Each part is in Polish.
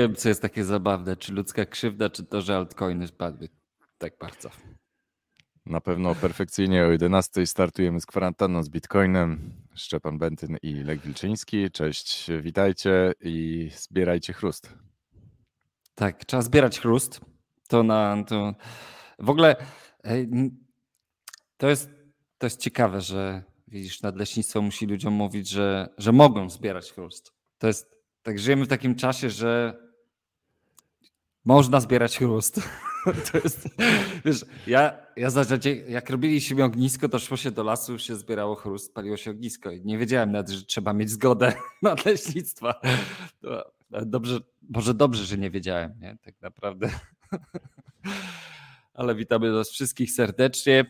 wiem, co jest takie zabawne, czy ludzka krzywda, czy to, że altcoiny spadły tak bardzo. Na pewno perfekcyjnie o 11 startujemy z kwarantanną z Bitcoinem. Szczepan Bentyn i Lek Wilczyński. Cześć, witajcie i zbierajcie chrust. Tak, trzeba zbierać chrust. To na to. W ogóle to jest, to jest ciekawe, że widzisz, nadleśnictwo musi ludziom mówić, że, że mogą zbierać chrust. To jest tak, żyjemy w takim czasie, że można zbierać chrust. To jest, wiesz, ja, ja zasadzie, jak robiliśmy ognisko, to szło się do lasu, się zbierało chrust, paliło się ognisko i nie wiedziałem nawet, że trzeba mieć zgodę na leśnictwa. dobrze, może dobrze, że nie wiedziałem, nie? Tak naprawdę. Ale witamy was wszystkich serdecznie.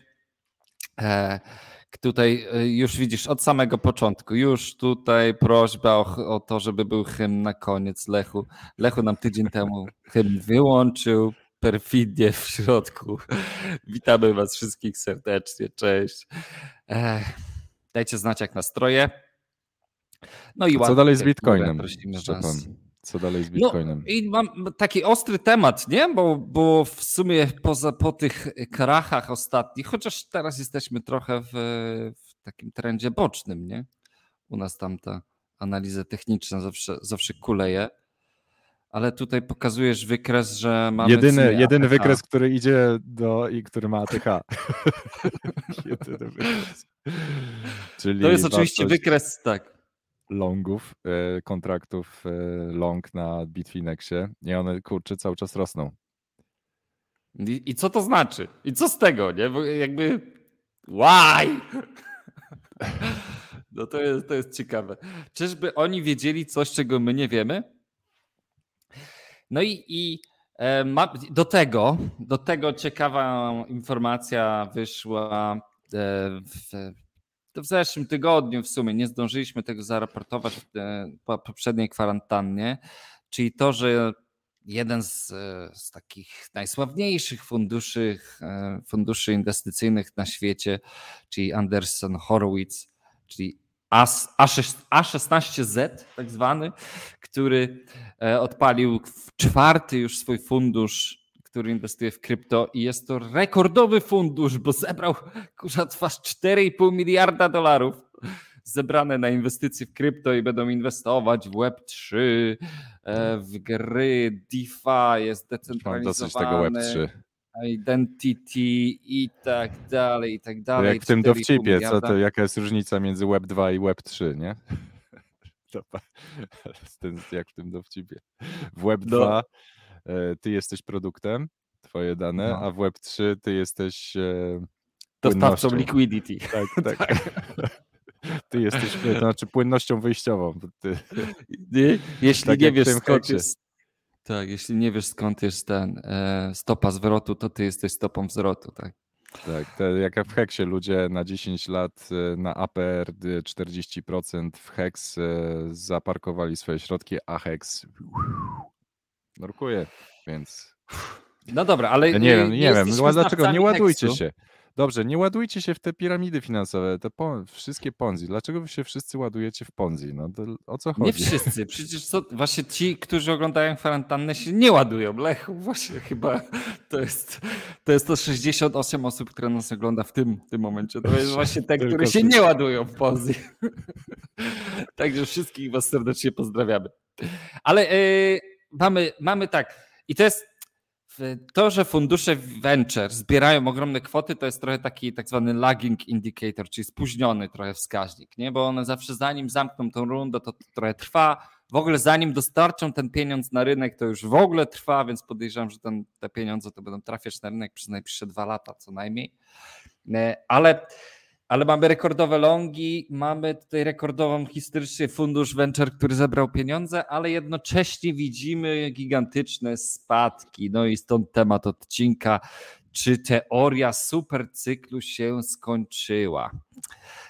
E, tutaj e, już widzisz od samego początku, już tutaj prośba o, o, to, żeby był hymn na koniec Lechu. Lechu nam tydzień temu hymn wyłączył, perfidnie w środku. Witamy Was wszystkich serdecznie. Cześć. Dajcie znać, jak nastroje. No i Co dalej z Bitcoinem? Co dalej z no Bitcoinem? No, I mam taki ostry temat, nie? Bo, bo w sumie poza po tych krachach ostatnich, chociaż teraz jesteśmy trochę w, w takim trendzie bocznym, nie? U nas tam ta analiza techniczna zawsze, zawsze kuleje ale tutaj pokazujesz wykres, że mamy. Jedyny, jedyny wykres, który idzie do i który ma ATH. jedyny wykres. Czyli to jest oczywiście wykres, tak. Longów, e, kontraktów e, long na Bitfinexie i one kurczę cały czas rosną. I, I, co to znaczy? I co z tego, nie? Bo jakby why? No to jest, to jest ciekawe. Czyżby oni wiedzieli coś, czego my nie wiemy? No i, i e, do tego, do tego ciekawa informacja wyszła w, w zeszłym tygodniu w sumie. Nie zdążyliśmy tego zaraportować w po poprzedniej kwarantannie, czyli to, że jeden z, z, takich najsławniejszych funduszy, e, funduszy inwestycyjnych na świecie, czyli Anderson Horowitz, czyli A16Z, tak zwany, który e, odpalił czwarty już swój fundusz, który inwestuje w krypto i jest to rekordowy fundusz, bo zebrał kurza twarz 4,5 miliarda dolarów zebrane na inwestycje w krypto i będą inwestować w Web3, e, w gry, DeFi, jest decentralizowane. Mam dosyć tego Web3 identity i tak dalej, i tak dalej. Jak w tym dowcipie, co to, jaka jest różnica między Web 2 i Web 3, nie? jak w tym dowcipie. W Web 2 no. E, ty jesteś produktem, twoje dane, no. a w Web 3 ty jesteś e, dostawcą liquidity. Tak, tak. tak. Ty jesteś, to znaczy płynnością wyjściową. Ty, Jeśli tak nie wiesz skąd jest tak, jeśli nie wiesz skąd jest ten e, stopa zwrotu, to ty jesteś stopą zwrotu, tak? Tak, to jak w Heksie ludzie na 10 lat e, na APR 40% w Hex e, zaparkowali swoje środki, a Hex nurkuje, więc... No dobra, ale... Ja nie wiem, nie wiem, dlaczego nie ładujcie Hexu. się. Dobrze, nie ładujcie się w te piramidy finansowe, te po, wszystkie Ponzi. Dlaczego wy się wszyscy ładujecie w Ponzi? No to, o co chodzi? Nie wszyscy, przecież co, właśnie ci, którzy oglądają kwarantannę się nie ładują. Lechu, właśnie chyba to jest to, jest to 68 osób, które nas ogląda w tym, w tym momencie. To jest właśnie te, które się nie ładują w Ponzi. Także wszystkich was serdecznie pozdrawiamy. Ale yy, mamy, mamy tak, i to jest to, że fundusze venture zbierają ogromne kwoty, to jest trochę taki tak zwany lagging indicator, czyli spóźniony trochę wskaźnik, nie? bo one zawsze zanim zamkną tą rundę, to, to trochę trwa. W ogóle zanim dostarczą ten pieniądz na rynek, to już w ogóle trwa, więc podejrzewam, że ten, te pieniądze to będą trafiać na rynek przez najbliższe dwa lata co najmniej. E, ale ale mamy rekordowe longi, mamy tutaj rekordową historycznie fundusz venture, który zebrał pieniądze, ale jednocześnie widzimy gigantyczne spadki. No i stąd temat odcinka, czy teoria supercyklu się skończyła.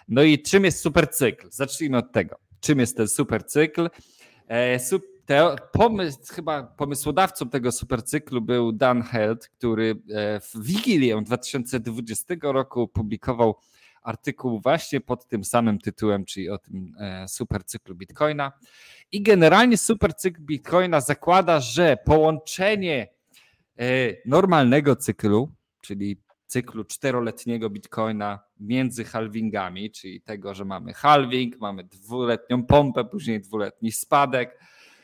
No i czym jest supercykl? Zacznijmy od tego. Czym jest ten supercykl? E, pomysł, chyba pomysłodawcą tego supercyklu był Dan Held, który e, w Wigilię 2020 roku publikował artykuł właśnie pod tym samym tytułem, czyli o tym e, supercyklu Bitcoina. I generalnie supercykl Bitcoina zakłada, że połączenie e, normalnego cyklu, czyli cyklu czteroletniego Bitcoina między halvingami, czyli tego, że mamy halving, mamy dwuletnią pompę, później dwuletni spadek,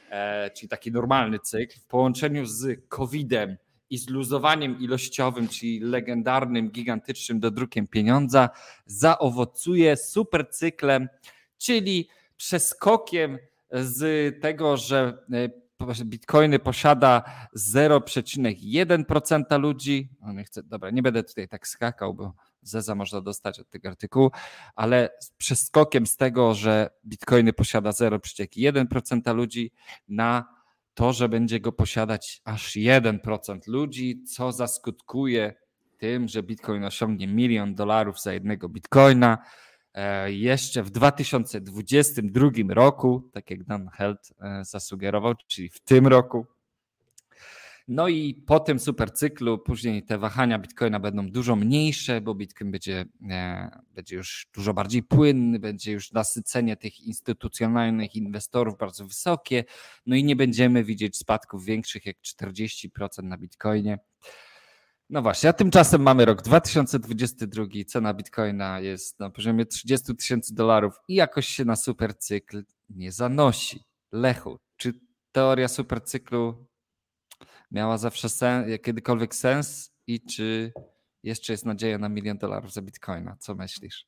e, czyli taki normalny cykl w połączeniu z COVID-em i z luzowaniem ilościowym, czyli legendarnym, gigantycznym dodrukiem pieniądza, zaowocuje supercyklem, czyli przeskokiem z tego, że e, bitcoiny posiada 0,1% ludzi. No nie chcę, dobra, nie będę tutaj tak skakał, bo Zeza można dostać od tego artykułu, ale przeskokiem z tego, że bitcoiny posiada 0,1% ludzi na to, że będzie go posiadać aż 1% ludzi, co zaskutkuje tym, że bitcoin osiągnie milion dolarów za jednego bitcoina E, jeszcze w 2022 roku, tak jak Dan Held e, zasugerował, czyli w tym roku. No i po tym supercyklu później te wahania Bitcoina będą dużo mniejsze, bo Bitcoin będzie, e, będzie już dużo bardziej płynny, będzie już nasycenie tych instytucjonalnych inwestorów bardzo wysokie, no i nie będziemy widzieć spadków większych jak 40% na Bitcoinie. No właśnie, a tymczasem mamy rok 2022, cena bitcoina jest na poziomie 30 tysięcy dolarów i jakoś się na supercykl nie zanosi. Lechu, czy teoria supercyklu miała zawsze sen, kiedykolwiek sens i czy jeszcze jest nadzieja na milion dolarów za bitcoina? Co myślisz?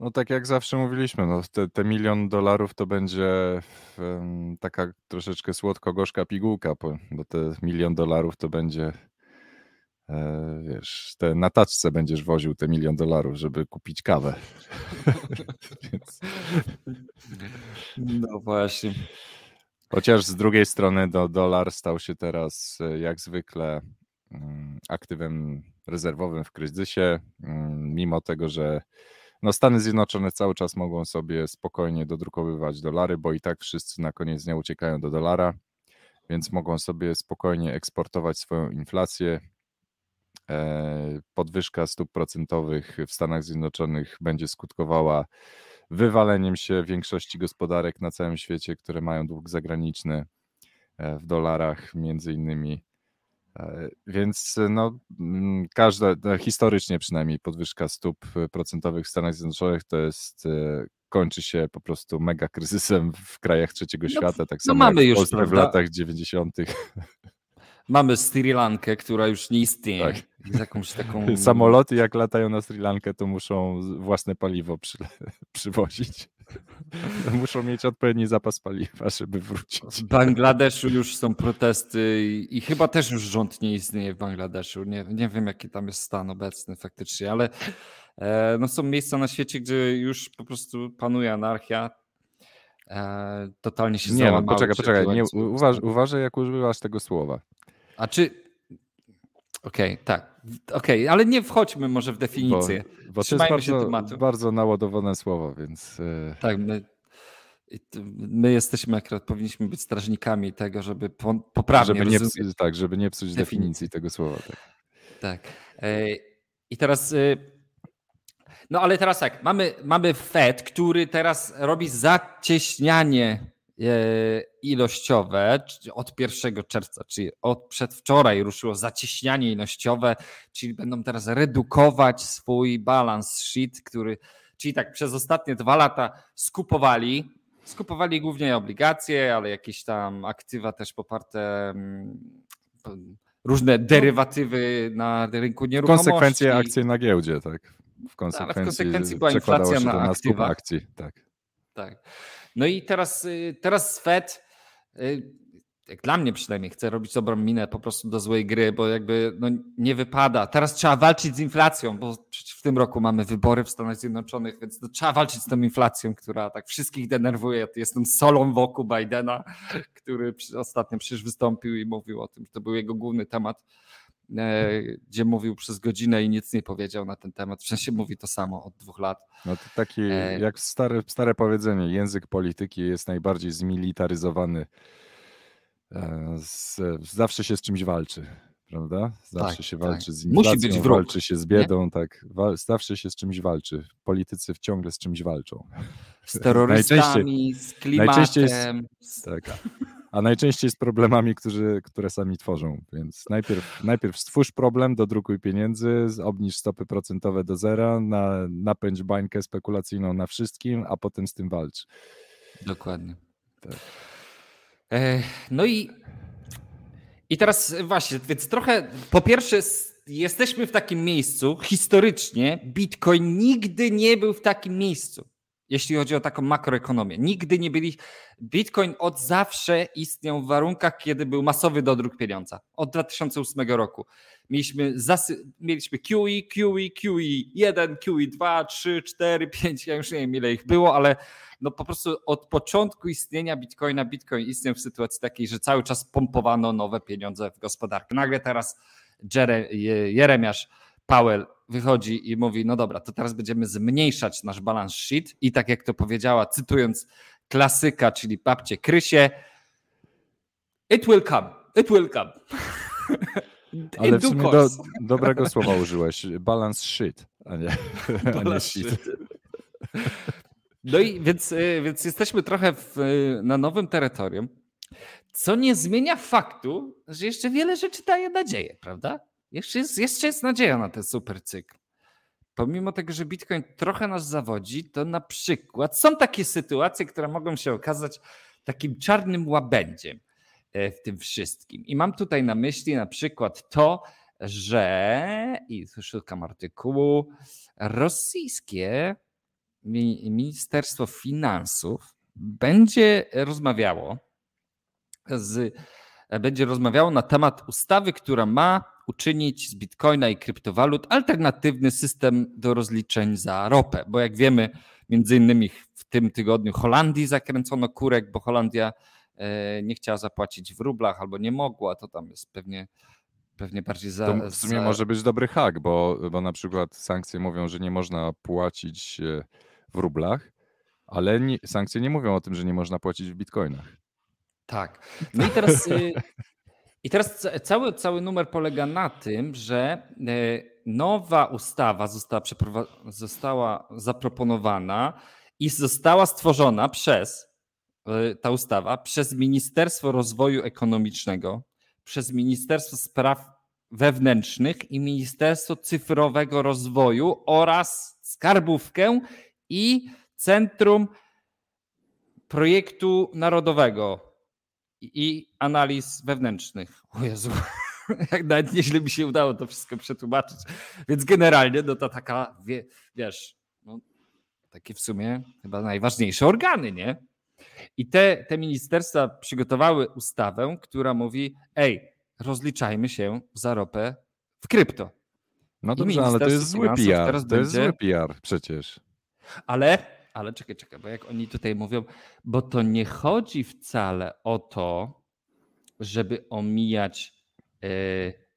No tak jak zawsze mówiliśmy, no te, te milion dolarów to będzie um, taka troszeczkę słodko-gorzka pigułka, bo te milion dolarów to będzie e, wiesz, te na taczce będziesz woził te milion dolarów, żeby kupić kawę. Więc... No właśnie. Chociaż z drugiej strony do, dolar stał się teraz e, jak zwykle um, aktywem rezerwowym w kryzysie, um, mimo tego, że no Stany Zjednoczone cały czas mogą sobie spokojnie dodrukowywać dolary, bo i tak wszyscy na koniec dnia uciekają do dolara, więc mogą sobie spokojnie eksportować swoją inflację. E, podwyżka stóp procentowych w Stanach Zjednoczonych będzie skutkowała wywaleniem się większości gospodarek na całym świecie, które mają dług zagraniczny e, w dolarach, między innymi E, więc no, mm, każda, no, historycznie przynajmniej podwyżka stóp procentowych w Stanach Zjednoczonych to jest e, kończy się po prostu mega kryzysem w krajach trzeciego no, świata, tak no samo mamy jak już, w latach 90. Mamy Sri Lankę, która już nie istnieje. Tak. jakąś taką... Samoloty jak latają na Sri Lankę, to muszą własne paliwo przy, przywozić. Muszą mieć odpowiedni zapas paliwa, żeby wrócić. W Bangladeszu już są protesty i, i, chyba też już rząd nie istnieje w Bangladeszu. Nie, nie wiem, jaki tam jest stan obecny faktycznie, ale e, no są miejsca na świecie, gdzie już po prostu panuje anarchia. E, totalnie się Nie, no, poczekaj, poczekaj. Nie, uważ, uważaj, jak używasz tego słowa. A czy Okej, okay, tak. Okej, okay, ale nie wchodźmy może w definicję. Bo, bo to jest bardzo, bardzo naładowane słowo, więc. E, tak, my, my jesteśmy akurat powinniśmy być strażnikami tego, żeby poprawnie żeby nie psuć, Tak, żeby nie psuć definicji, definicji tego słowa. Tak. tak. E, I teraz. E, no ale teraz tak, mamy, mamy Fed, który teraz robi zacieśnianie ilościowe od 1 czerwca, czyli od przedwczoraj ruszyło zacieśnianie ilościowe, czyli będą teraz redukować swój balance sheet, który, czyli tak przez ostatnie dwa lata skupowali, skupowali głównie obligacje, ale jakieś tam aktywa też poparte mm, różne derywatywy na rynku nieruchomości. Konsekwencje akcji na giełdzie, tak. W konsekwencji, tak, w konsekwencji była inflacja na aktywa. akcji, tak. Tak. No i teraz, y, teraz Fed, y, jak dla mnie przynajmniej, chce robić dobrą minę po prostu do złej gry, bo jakby no, nie wypada. Teraz trzeba walczyć z inflacją, bo w tym roku mamy wybory w Stanach Zjednoczonych, więc no, trzeba walczyć z tą inflacją, która tak wszystkich denerwuje. Jestem solą wokół Bidena, który ostatnio przecież wystąpił i mówił o tym, że to był jego główny temat gdzie mówił przez godzinę i nic nie powiedział na ten temat. W sensie mówi to samo od dwóch lat. No to taki, e... jak stare, stare powiedzenie, język polityki jest najbardziej zmilitaryzowany. E, z, zawsze się z czymś walczy. prawda? Zawsze Tak, się tak. walczy z Musi inflacją, być wróg, walczy się z biedą, tak. Wal, zawsze się z czymś walczy. Politycy ciągle z czymś walczą. Z terrorystami, z najczęściej klimatem. z- Tak. A najczęściej z problemami, którzy, które sami tworzą. Więc najpierw, najpierw stwórz problem, dodrukuj pieniędzy, obniż stopy procentowe do zera, na, napędź bańkę spekulacyjną na wszystkim, a potem z tym walcz. Dokładnie. Tak. E, No i, i teraz właśnie, więc trochę po pierwsze jesteśmy w takim miejscu, historycznie Bitcoin nigdy nie był w takim miejscu, jeśli chodzi o taką makroekonomię. Nigdy nie byli. Bitcoin od zawsze istniał w warunkach, kiedy był masowy dodruk pieniądza. Od 2008 roku. Mieliśmy, zasy- mieliśmy QE, QE, QE 1, QE 2, 3, 4, 5, ja już nie wiem ile ich było, ale no po prostu od początku istnienia Bitcoina, Bitcoin istniał w sytuacji takiej, że cały czas pompowano nowe pieniądze w gospodarkę. Nagle teraz Jere, Je- Jeremiasz Powell wychodzi i mówi, no dobra, to teraz będziemy zmniejszać nasz balance sheet i tak jak to powiedziała, cytując klasyka, czyli babcie Krysie, it will come, it will come. Ale w sumie do, dobrego słowa użyłeś. Balance shit, a nie, a nie Balance shit. sheet. No i więc, y, więc jesteśmy trochę w, y, na nowym terytorium, co nie zmienia faktu, że jeszcze wiele rzeczy daje nadzieję, prawda? Jeszcze jest, jeszcze jest nadzieja na ten super cykl. Pomimo tego, że Bitcoin trochę nas zawodzi, to na przykład są takie sytuacje, które mogą się okazać takim czarnym łabędziem e, w tym wszystkim. I mam tutaj na myśli na przykład to, że, i szukam artykułu, rosyjskie Mi- Ministerstwo Finansów będzie rozmawiało z, będzie rozmawiało na temat ustawy, która ma uczynić z bitcoina i kryptowalut alternatywny system do rozliczeń za ropę. Bo jak wiemy, między innymi w tym tygodniu Holandii zakręcono kurek, bo Holandia e, nie chciała zapłacić w rublach albo nie mogła, to tam jest pewnie, pewnie bardziej za. To w sumie za... może być dobry hak, bo, bo na przykład sankcje mówią, że nie można płacić e, w rublach, ale nie, sankcje nie mówią o tym, że nie można płacić w bitcoinach. Tak. No i teraz, y, i teraz ca- cały, cały numer polega na tym, że e, nowa ustawa została, została zaproponowana i została stworzona przez e, ta ustawa przez Ministerstwo Rozwoju Ekonomicznego, przez Ministerstwo Spraw Wewnętrznych i Ministerstwo Cyfrowego Rozwoju oraz Skarbówkę i Centrum Projektu Narodowego i- analiz wewnętrznych. O Jezu, jak nawet nieźle mi się udało to wszystko przetłumaczyć. Więc generalnie no to taka, wie, wiesz, no, takie w sumie chyba najważniejsze organy, nie? I te, te ministerstwa przygotowały ustawę, która mówi, ej, rozliczajmy się za ropę w krypto. No dobrze, ale to jest zły PR. To jest będzie- zły PR przecież. Ale, ale czekaj, czekaj, bo jak oni tutaj mówią, bo to nie chodzi wcale o to, żeby omijać, e,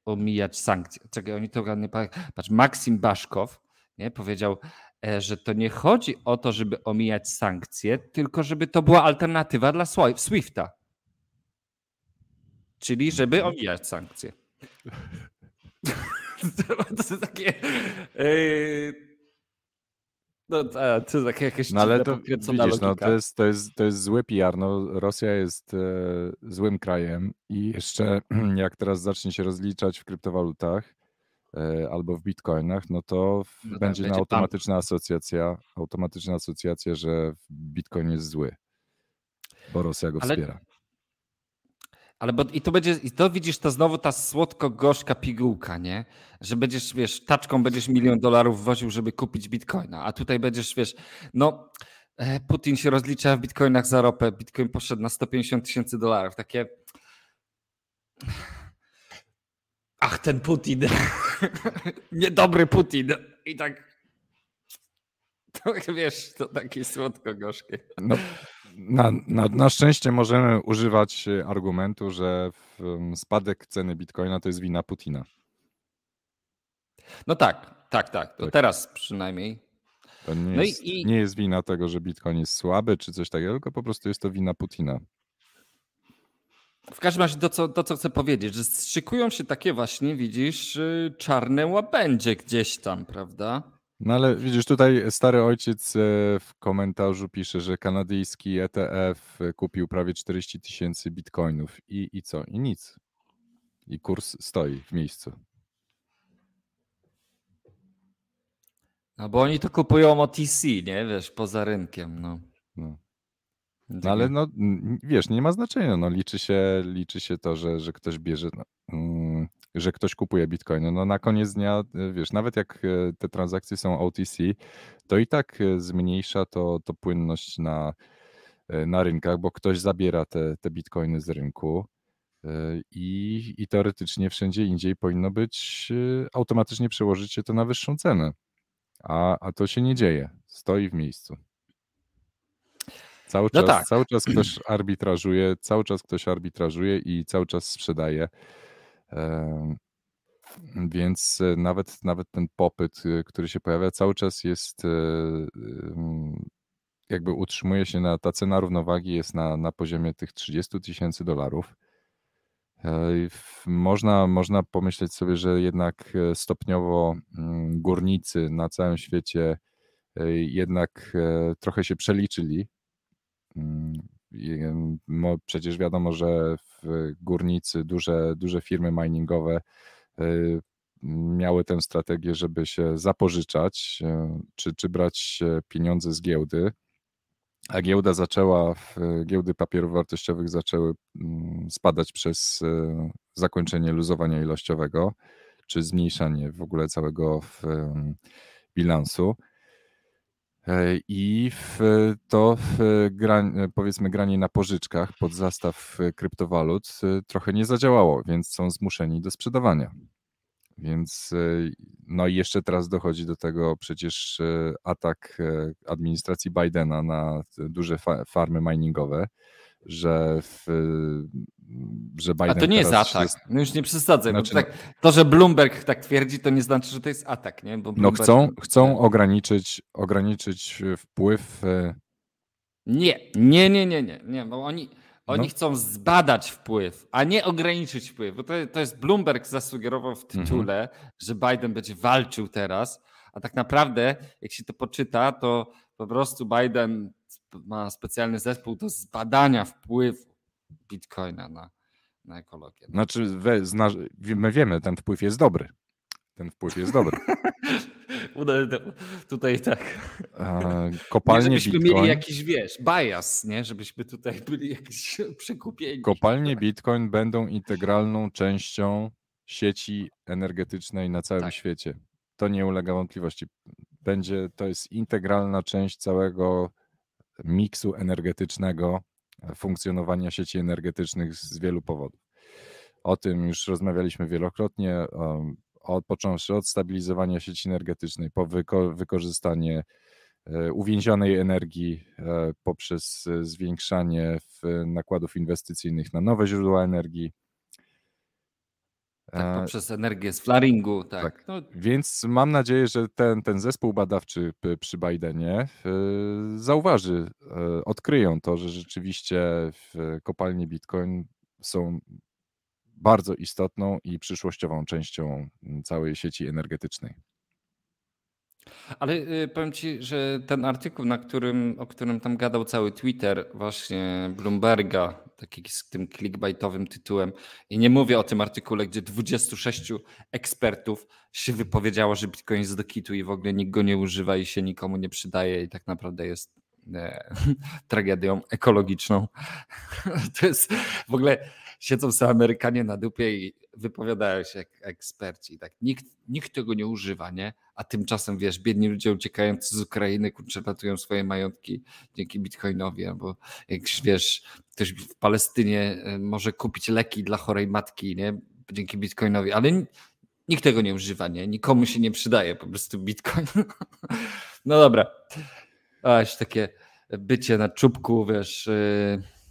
omijać sankcje. Czekaj, oni to nie pa- patrz, Maksim Baszkow nie, powiedział, e, że to nie chodzi o to, żeby omijać sankcje, tylko żeby to była alternatywa dla Swi- Swifta. Czyli żeby omijać sankcje. to jest takie. e, no, to, takie jakieś No ale to widzisz, no, to, jest, to, jest, to jest zły PR. No, Rosja jest e, złym krajem i jeszcze jak teraz zacznie się rozliczać w kryptowalutach e, albo w bitcoinach, no to w, No tak, będzie, będzie na automatyczna asocjacja, automatyczna asocjacja, że bitcoin jest zły, bo Rosja go Ale- wspiera. Ale bo i to będzie, i to widzisz, to znowu ta słodko-gorzka pigułka, nie? Że będziesz, wiesz, taczką będziesz milion dolarów woził, żeby kupić bitcoina, a tutaj będziesz, wiesz, no e, Putin się rozlicza w bitcoinach za ropę, bitcoin poszedł na 150 tysięcy dolarów, takie ach, ten Putin, niedobry Putin. I tak to wiesz, to takie słodko-gorzkie. No, na, na, na szczęście możemy używać e, argumentu, że em, spadek ceny bitcoina to jest wina Putina. No tak, tak, tak, to Tak. teraz przynajmniej. To nie, No jest, i- nie jest wina tego, że bitcoin jest słaby czy coś takiego, tylko po prostu jest to wina Putina. W każdym razie to co, to, co chcę powiedzieć, że szykują się takie właśnie, widzisz, y, czarne łabędzie gdzieś tam, prawda? No ale widzisz, tutaj stary ojciec e, w komentarzu pisze, że kanadyjski ETF kupił prawie 40 tysięcy bitcoinów. I, I co? I nic. I kurs stoi w miejscu. No bo oni to kupują OTC, nie? Wiesz, poza rynkiem, no. No. No ale no, wiesz, nie ma znaczenia. No, liczy, się, liczy się to, że, że ktoś bierze, no, że ktoś kupuje bitcoiny. No na koniec dnia, wiesz, nawet jak e, te transakcje są OTC, to i tak e, zmniejsza to, to płynność na, e, na rynkach, bo ktoś zabiera te, te bitcoiny z rynku. I, I teoretycznie wszędzie indziej powinno być automatycznie przełożyć się to na wyższą cenę. A, a to się nie dzieje. Stoi w miejscu. Cały no czas, no tak. cały czas ktoś arbitrażuje, cały czas ktoś arbitrażuje i cały czas sprzedaje. Więc e, nawet, nawet ten popyt, e, który się pojawia, cały czas jest, e, jakby utrzymuje się na, ta cena równowagi jest na, na poziomie tych 30 tysięcy dolarów. Można, można pomyśleć sobie, że jednak stopniowo mm, górnicy na całym świecie jednak trochę się przeliczyli Mm, przecież wiadomo, że górnicy, duże, duże firmy miningowe y, miały tę strategię, żeby się zapożyczać, y, czy, czy brać pieniądze z giełdy. A giełda zaczęła, giełdy papierów wartościowych zaczęły mm, spadać przez zakończenie luzowania ilościowego, czy zmniejszanie w ogóle całego bilansu. E, I w to gra, powiedzmy granie na pożyczkach pod zastaw kryptowalut e, trochę nie zadziałało, więc są zmuszeni do sprzedawania. Więc e, no i jeszcze teraz dochodzi do tego przecież atak administracji Bidena na duże farmy miningowe, że w, że Biden A to nie jest atak. Jest... No już nie przesadzę. Znaczy, tak, to, że Bloomberg tak twierdzi, to nie znaczy, że to jest atak. Nie? Bo no chcą, chcą ograniczyć, ograniczyć wpływ. E, nie, nie, nie, nie, nie, nie bo oni, oni no. chcą zbadać wpływ, a nie ograniczyć wpływ. Bo to, to jest Bloomberg zasugerował w mhm. tytule, mhm. że Biden będzie walczył teraz, a tak naprawdę, jak się to poczyta, to po prostu Biden ma specjalny zespół do zbadania wpływu bitcoina na, na ekologię. Znaczy, we, zna, my wiemy, ten wpływ jest dobry. Ten wpływ jest dobry. tutaj tak. kopalnie nie, żebyśmy Bitcoin. mieli jakiś, wiesz, bias, nie? Żebyśmy tutaj byli jakiś przekupieni. Kopalnie Bitcoin będą integralną częścią sieci energetycznej na całym tak. świecie. To nie ulega wątpliwości. Będzie, to jest integralna część całego miksu energetycznego e, funkcjonowania sieci energetycznych z wielu powodów. O tym już rozmawialiśmy wielokrotnie, od, począwszy od stabilizowania sieci energetycznej, po wyko wykorzystanie e, uwięzionej energii e, poprzez zwiększanie nakładów inwestycyjnych na nowe źródła energii, tak, poprzez energię z flaringu, tak. tak. No. Więc mam nadzieję, że ten, ten zespół badawczy przy Bidenie e, zauważy, e, odkryją to, że rzeczywiście kopalnie Bitcoin są bardzo istotną i przyszłościową częścią całej sieci energetycznej. Ale y, powiem ci, że ten artykuł, na którym, o którym tam gadał cały Twitter, właśnie Bloomberga, taki z tym clickbaitowym tytułem, i nie mówię o tym artykule, gdzie 26 ekspertów się wypowiedziało, że Bitcoin jest do kitu i w ogóle nikt go nie używa i się nikomu nie przydaje i tak naprawdę jest e, tragedią ekologiczną. to jest w ogóle siedzą sobie Amerykanie na dupie i wypowiadają się jak eksperci. Tak, nikt, nikt tego nie używa, nie? A tymczasem, wiesz, biedni ludzie uciekający z Ukrainy, kurczę, ratują swoje majątki dzięki Bitcoinowi, albo jak wiesz, ktoś w Palestynie e, może kupić leki dla chorej matki, nie? Dzięki Bitcoinowi, ale nikt tego nie używa, nie? Nikomu się nie przydaje po prostu Bitcoin. No dobra. Aż takie bycie na czubku, wiesz, yy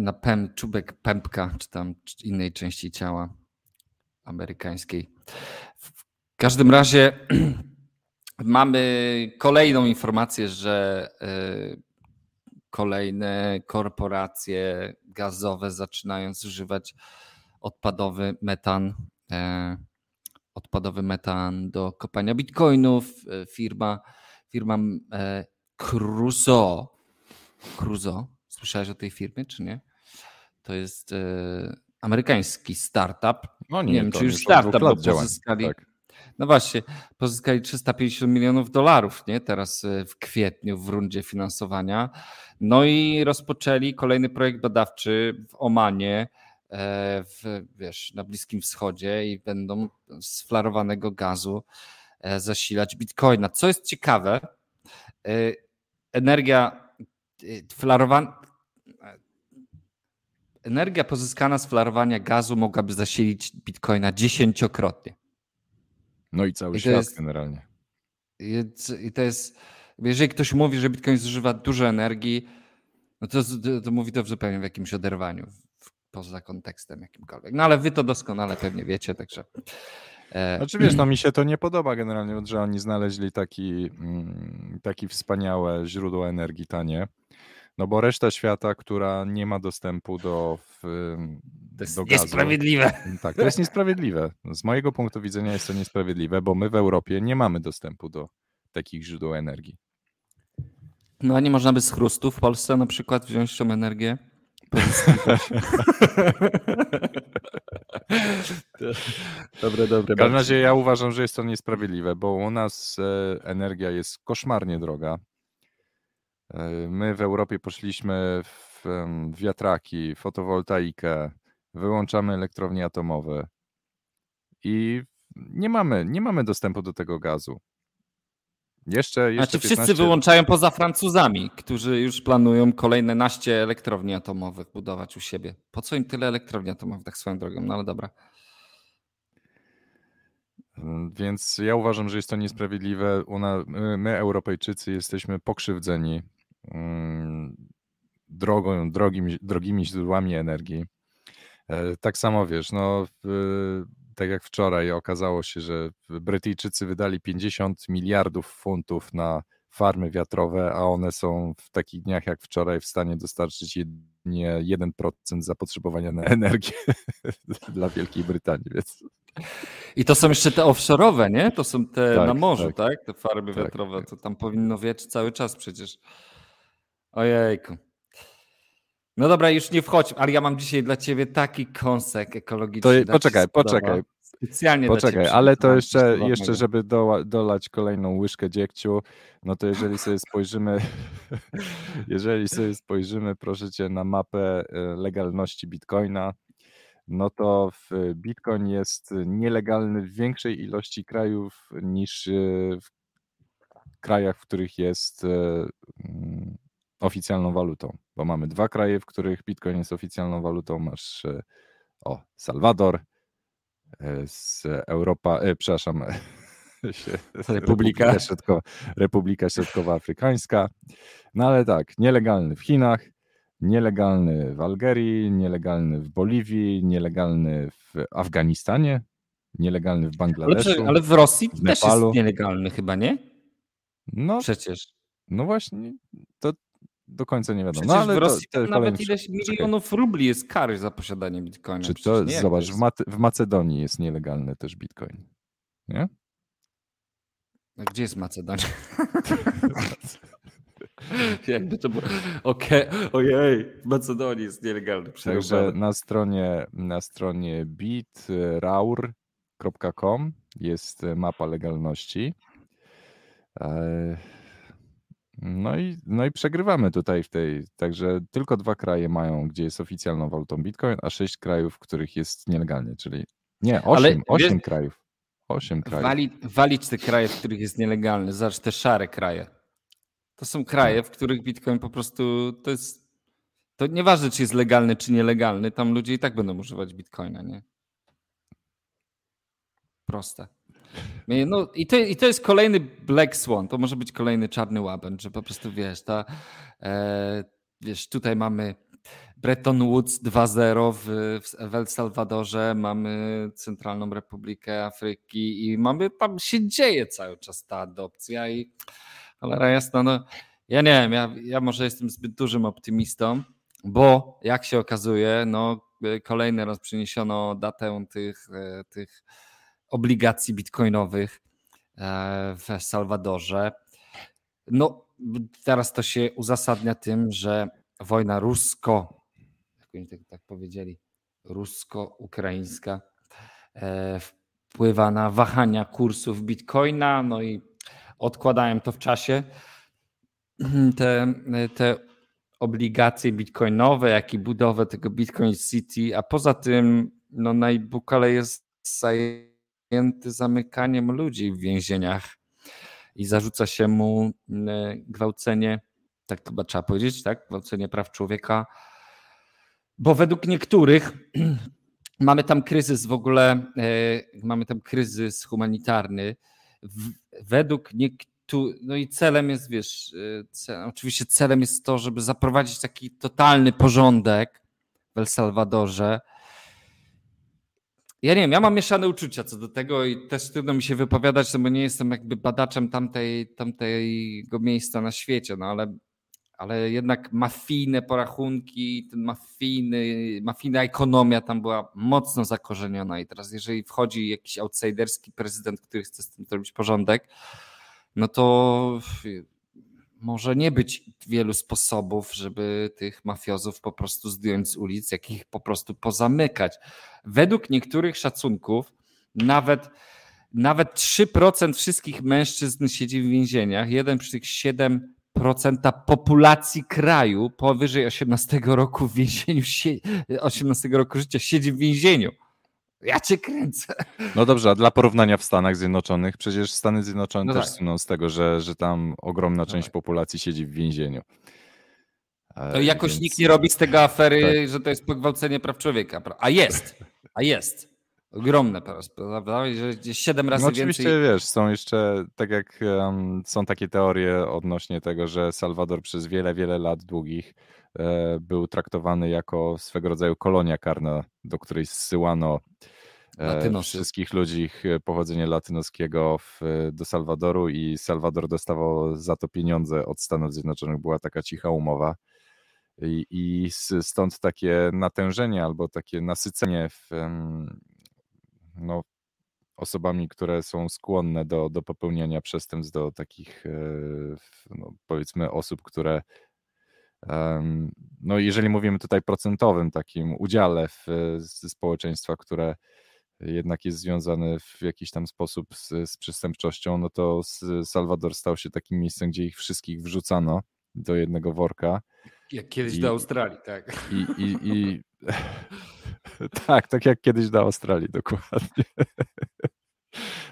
na pem, czubek pępka, czy tam innej części ciała amerykańskiej. W każdym razie mamy kolejną informację, że e, kolejne korporacje gazowe zaczynają zużywać odpadowy metan, e, odpadowy metan do kopania bitcoinów. E, firma, firma e, Crusoe, Crusoe, słyszałeś o tej firmie, czy nie? To jest e, amerykański startup. No nie, nie wiem, czy już startup, bo pozyskali, tak. no właśnie, pozyskali 350 milionów dolarów, nie? Teraz e, w kwietniu w rundzie finansowania. No i rozpoczęli kolejny projekt badawczy w Omanie, e, w, wiesz, na Bliskim Wschodzie i będą z flarowanego gazu e, zasilać bitcoina. Co jest ciekawe, energia flarowana energia pozyskana z flarowania gazu mogłaby zasilić bitcoina dziesięciokrotnie. No i cały I świat jest- generalnie. I to jest, jeżeli ktoś mówi, że bitcoin zużywa dużo energii, no to, to, mówi to w zupełnie w jakimś oderwaniu, poza kontekstem jakimkolwiek. No ale wy to doskonale pewnie wiecie, także. E, Znaczy wiesz, no mi się to nie podoba generalnie, że oni znaleźli taki, mm, taki wspaniałe źródło energii tanie. No bo reszta świata, która nie ma dostępu do, w, to jest do gazu. niesprawiedliwe. Tak, to jest niesprawiedliwe. Z mojego punktu widzenia jest to niesprawiedliwe, bo my w Europie nie mamy dostępu do takich źródeł energii. No a nie można by z chrustu w Polsce na przykład wziąć tą energię? Dobre, dobre. W każdym razie ja uważam, że jest to niesprawiedliwe, bo u nas e, energia jest koszmarnie droga. My w Europie poszliśmy w wiatraki, fotowoltaikę, wyłączamy elektrownie atomowe i nie mamy, nie mamy dostępu do tego gazu. Jeszcze, jeszcze Znaczy wszyscy 15 wyłączają poza Francuzami, którzy już planują kolejne naście elektrowni atomowych budować u siebie. Po co im tyle elektrowni atomowych, tak swoją drogą? No ale dobra. Mm, Więc ja uważam, że jest to niesprawiedliwe. My, Europejczycy, jesteśmy pokrzywdzeni drogą, drogimi, drogimi źródłami energii. E, Tak samo wiesz, no, tak jak wczoraj okazało się, że Brytyjczycy wydali 50 miliardów funtów na farmy wiatrowe, a one są w takich dniach jak wczoraj w stanie dostarczyć jedynie 1% zapotrzebowania na energię dla Wielkiej Brytanii, więc I to są jeszcze te offshore'owe, nie? To są te Tak, na morzu, tak. tak? Te farmy Tak, wiatrowe, to tam powinno wieć cały czas przecież. Ojejku. No dobra, już nie wchodź, ale ja mam dzisiaj dla ciebie taki kąsek ekologiczny. To poczekaj, poczekaj. Specjalnie Poczekaj, ale to jeszcze, jeszcze żeby dolać kolejną łyżkę dziegciu, no to jeżeli sobie spojrzymy, jeżeli sobie spojrzymy, proszę cię, na mapę e, legalności Bitcoina, no to w Bitcoin jest nielegalny w większej ilości krajów niż e, w krajach, w których jest e, oficjalną walutą. Bo mamy dwa kraje, w których Bitcoin jest oficjalną walutą. Masz e, o Salwador, e, z Europa, e, przepraszam, się- Republika. Środkowa, Republika Środkowoafrykańska. No ale tak, nielegalny w Chinach, nielegalny w Algerii, nielegalny w Boliwii, nielegalny w Afganistanie, nielegalny w Ale, Bangladeszu. prze- ale w Rosji w też jest nielegalny chyba, nie? No, Przecież. no właśnie, to do końca nie wiadomo. Przecież No ale w to, Rosji to nawet kolejny ileś. Czekaj, milionów rubli jest kary za posiadanie bitcoina. Czy to, nie, zobacz, jest- w, Mace- w Macedonii jest nielegalny też Bitcoin. Nie? A Gdzie jest Macedonia? Jakby to było. Okej, ojej, w Macedonii jest nielegalny. Także na stronie, na stronie bitraur.com jest mapa legalności. No i, no i przegrywamy tutaj w tej. Także tylko dwa kraje mają, gdzie jest oficjalną walutą Bitcoin, a sześć krajów, w których jest nielegalnie, czyli nie, Ale osiem, osiem wiesz- krajów. Osiem krajów. Wali, walić te kraje, w których jest nielegalny. Zobacz, te szare kraje. To są kraje, w których bitcoin po prostu to jest. To nieważne, czy jest legalny, czy nielegalny, tam ludzie i tak będą używać bitcoina, nie? Proste. No i to, i to jest kolejny Black Swan, to może być kolejny czarny łabędź, że po prostu wiesz, ta, e, wiesz, tutaj mamy Bretton Woods 2-0 w, w- El Salwadorze, mamy Centralną Republikę Afryki i mamy, tam się dzieje cały czas ta adopcja i cholera jasna, no Ja nie wiem, ja, ja może jestem zbyt dużym optymistą, bo jak się okazuje, no kolejny raz przeniesiono datę tych, e, tych obligacji bitcoinowych e, w Salwadorze. No, teraz to się uzasadnia tym, że wojna rusko, jak oni tak, tak powiedzieli, rusko-ukraińska e, wpływa na wahania kursów bitcoina, no i odkładałem to w czasie. Te, te obligacje bitcoinowe, jak i budowę tego Bitcoin City, a poza tym no Najbukale jest zajęty zamykaniem ludzi w więzieniach i zarzuca się mu gwałcenie, tak chyba trzeba powiedzieć, tak? Gwałcenie praw człowieka, bo według niektórych mamy tam kryzys w ogóle, e, mamy tam kryzys humanitarny. Według niektórych no i celem jest, wiesz, y, oczywiście celem jest to, żeby zaprowadzić taki totalny porządek w El Salwadorze. Ja nie wiem, ja mam mieszane uczucia co do tego i też trudno mi się wypowiadać, no bo nie jestem jakby badaczem tamtej, tamtego miejsca na świecie, no ale, ale jednak mafijne porachunki, ten mafijny, mafijna ekonomia tam była mocno zakorzeniona i teraz jeżeli wchodzi jakiś outsiderski prezydent, który chce z tym zrobić porządek, no to może nie być wielu sposobów, żeby tych mafiozów po prostu zdjąć z ulic, jak ich po prostu pozamykać. Według niektórych szacunków nawet, nawet 3% wszystkich mężczyzn siedzi w więzieniach, 1,7% populacji kraju powyżej 18 roku w więzieniu, 18 roku życia siedzi w więzieniu. Ja cię kręcę. No dobrze, a dla porównania w Stanach Zjednoczonych, przecież Stany Zjednoczone no też tak. słyną z tego, że, że tam ogromna no część tak. populacji siedzi w więzieniu. To jakoś Więc... nikt nie robi z tego afery, tak. że to jest pogwałcenie praw człowieka. A jest, a jest. Ogromne, prawda? Że siedem razy no oczywiście, więcej. wiesz, są jeszcze, tak jak um, są takie teorie odnośnie tego, że Salwador przez wiele, wiele lat długich e, był traktowany jako swego rodzaju kolonia karna, do której zsyłano e, wszystkich ludzi pochodzenia latynoskiego w, do Salwadoru i Salwador dostawał za to pieniądze od Stanów Zjednoczonych. Była taka cicha umowa. I, i stąd takie natężenie albo takie nasycenie w, no, osobami, które są skłonne do, do popełniania przestępstw, do takich e, no, powiedzmy osób, które no jeżeli mówimy tutaj procentowym takim udziale w, ze społeczeństwa, które jednak jest związane w jakiś tam sposób z, z przestępczością, no to Salwador stał się takim miejscem, gdzie ich wszystkich wrzucano do jednego worka. Jak kiedyś I, do Australii, tak. I, i, i tak, tak jak kiedyś do Australii, dokładnie.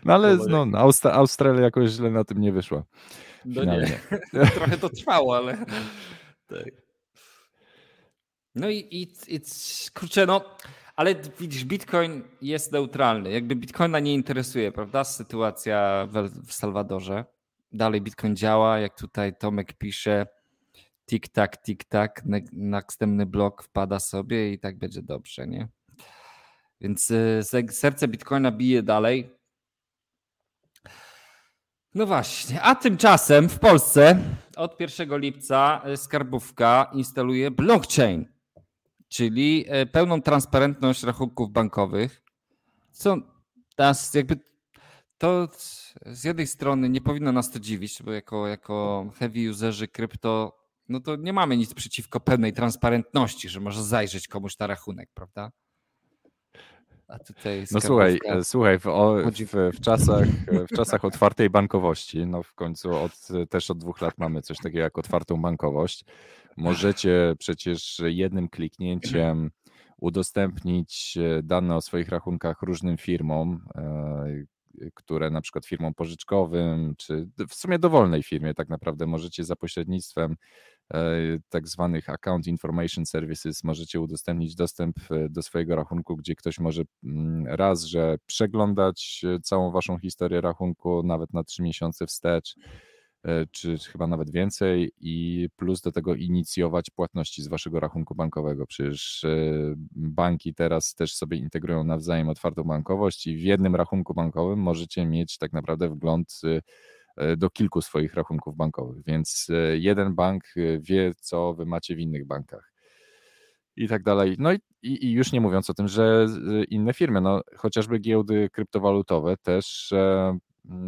No ale no, Austra Australia jakoś źle na tym nie wyszła. No nie. Trochę to trwało, ale tak. No i, i, i kurczę, no, ale widzisz, Bitcoin jest neutralny. Jakby Bitcoina nie interesuje, prawda? Sytuacja w, Salwadorze. Dalej Bitcoin działa, jak tutaj Tomek pisze, tik-tak, tik-tak, następny blok wpada sobie i tak będzie dobrze, nie? Więc y, serce Bitcoina bije dalej. No właśnie, a tymczasem w Polsce od 1 lipca y, skarbówka instaluje blockchain, czyli y, pełną transparentność rachunków bankowych. Co nas jakby to z jednej strony nie powinno nas to dziwić, bo jako, jako heavy userzy krypto no to nie mamy nic przeciwko pełnej transparentności, że może zajrzeć komuś na rachunek, prawda? A tutaj no słuchaj, e, słuchaj w, w, w, czasach, w czasach otwartej bankowości, no w końcu od, też od dwóch lat mamy coś takiego jak otwartą bankowość, możecie przecież jednym kliknięciem udostępnić e, dane o swoich rachunkach różnym firmom, e, które na przykład firmom pożyczkowym, czy w sumie dowolnej firmie tak naprawdę możecie za pośrednictwem E, tak zwanych Account Information Services możecie udostępnić dostęp do swojego rachunku, gdzie ktoś może mm, raz, że przeglądać całą waszą historię rachunku, nawet na trzy miesiące wstecz, czy chyba nawet więcej, i plus do tego inicjować płatności z waszego rachunku bankowego. Przecież banki teraz też sobie integrują nawzajem otwartą bankowość i w jednym rachunku bankowym możecie mieć tak naprawdę wgląd e, do kilku swoich rachunków bankowych, więc e, jeden bank wie, co wy macie w innych bankach i tak dalej. No i, i, już nie mówiąc o tym, że inne firmy, no chociażby giełdy kryptowalutowe też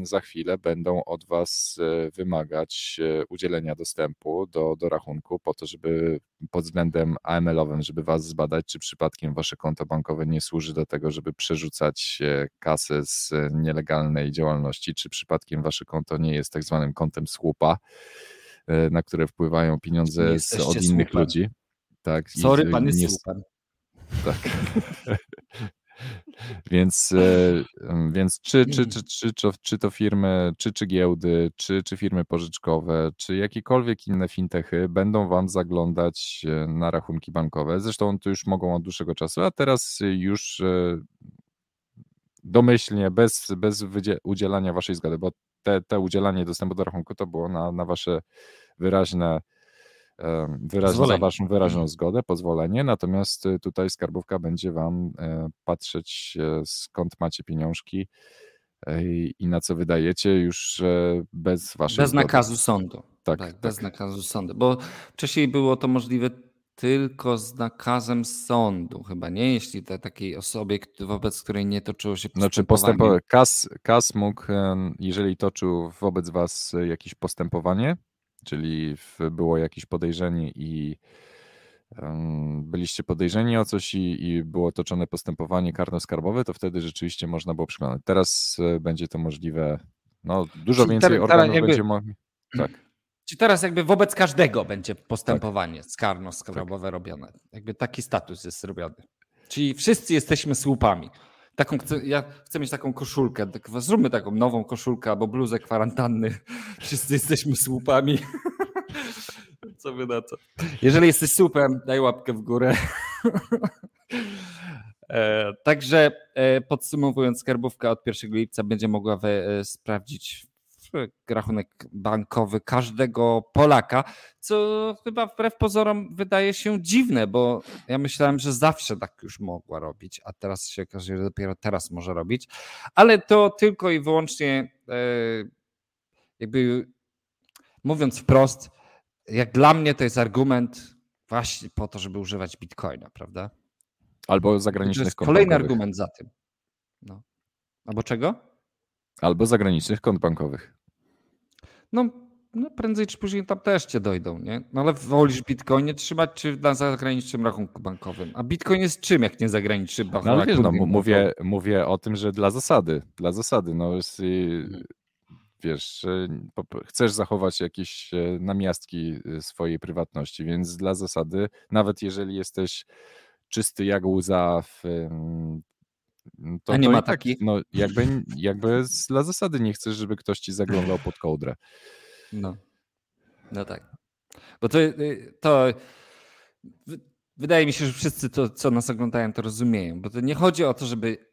za chwilę będą od Was e, wymagać e, udzielenia dostępu do, do rachunku po to, żeby pod względem AML-owym, żeby Was zbadać, czy przypadkiem Wasze konto bankowe nie służy do tego, żeby przerzucać e, kasę z nielegalnej działalności, czy przypadkiem Wasze konto nie jest tak zwanym kontem słupa, na które wpływają pieniądze z, od innych słupem. ludzi. Tak, Sorry, pan jest nie, słupem. Tak. Więc, e, więc czy, czy, czy, czy, czy, czy to firmy, czy, czy giełdy, czy, czy firmy pożyczkowe, czy jakiekolwiek inne fintechy będą Wam zaglądać e, na rachunki bankowe. Zresztą to już mogą od dłuższego czasu, a teraz już e, domyślnie, bez, bez udzielania Waszej zgody, bo te, te udzielanie dostępu do rachunku to było na, na Wasze wyraźne wyraźnie, za waszą wyraźną mhm. zgodę, pozwolenie, natomiast y, tutaj skarbówka będzie wam e, patrzeć e, skąd macie pieniążki e, i na co wydajecie już bez waszej Bez zgody. nakazu sądu. Tak, tak, tak, bez nakazu sądu, bo wcześniej było to możliwe tylko z nakazem sądu, chyba nie, jeśli to takiej osobie, wobec której nie toczyło się postępowanie. Znaczy postępowanie. KAS, KAS mógł, jeżeli toczył wobec was jakieś postępowanie, czyli było jakieś podejrzenie i byliście podejrzeni o coś i, i było toczone postępowanie karno-skarbowe, to wtedy rzeczywiście można było przekonać. Teraz e, będzie to możliwe, no dużo czyli więcej organów jakby, będzie mogli. Tak. Czy teraz jakby wobec każdego będzie postępowanie tak. karno-skarbowe tak. robione. Jakby taki status jest zrobiony. Czyli wszyscy jesteśmy słupami. Taką chcę, ja chcę mieć taką koszulkę. Tak, zróbmy taką nową koszulkę albo bluzę kwarantanny. Wszyscy jesteśmy słupami. Co wy na to? Jeżeli jesteś słupem, daj łapkę w górę. E, także e, podsumowując, skarbówka od 1 lipca będzie mogła e, sprawdzić rachunek bankowy każdego Polaka, co chyba wbrew pozorom wydaje się dziwne, bo ja myślałem, że zawsze tak już mogła robić, a teraz się okazuje, że dopiero teraz może robić, ale to tylko i wyłącznie e, jakby mówiąc wprost, jak dla mnie to jest argument właśnie po to, żeby używać bitcoina, prawda? Albo zagranicznych to jest Kolejny argument za tym. No. Albo czego? Albo zagranicznych kont bankowych. No, no prędzej czy później tam też cię dojdą, nie? No ale wolisz Bitcoinie trzymać czy na zagranicznym rachunku bankowym? A Bitcoin jest czym, jak nie zagraniczny? No wiesz, no, mówię, mówię o tym, że dla zasady, dla zasady, no jest, mhm. wiesz, chcesz zachować jakieś e, namiastki e, swojej prywatności, więc dla zasady, nawet jeżeli jesteś czysty jak łza w, to, A nie to ma tak, takich? No, jakby, jakby dla zasady nie chcesz, żeby ktoś ci zaglądał pod kołdrę. No, no tak. Bo to, y, to wydaje mi się, że wszyscy to, co nas oglądają, to rozumieją. Bo to nie chodzi o to, żeby,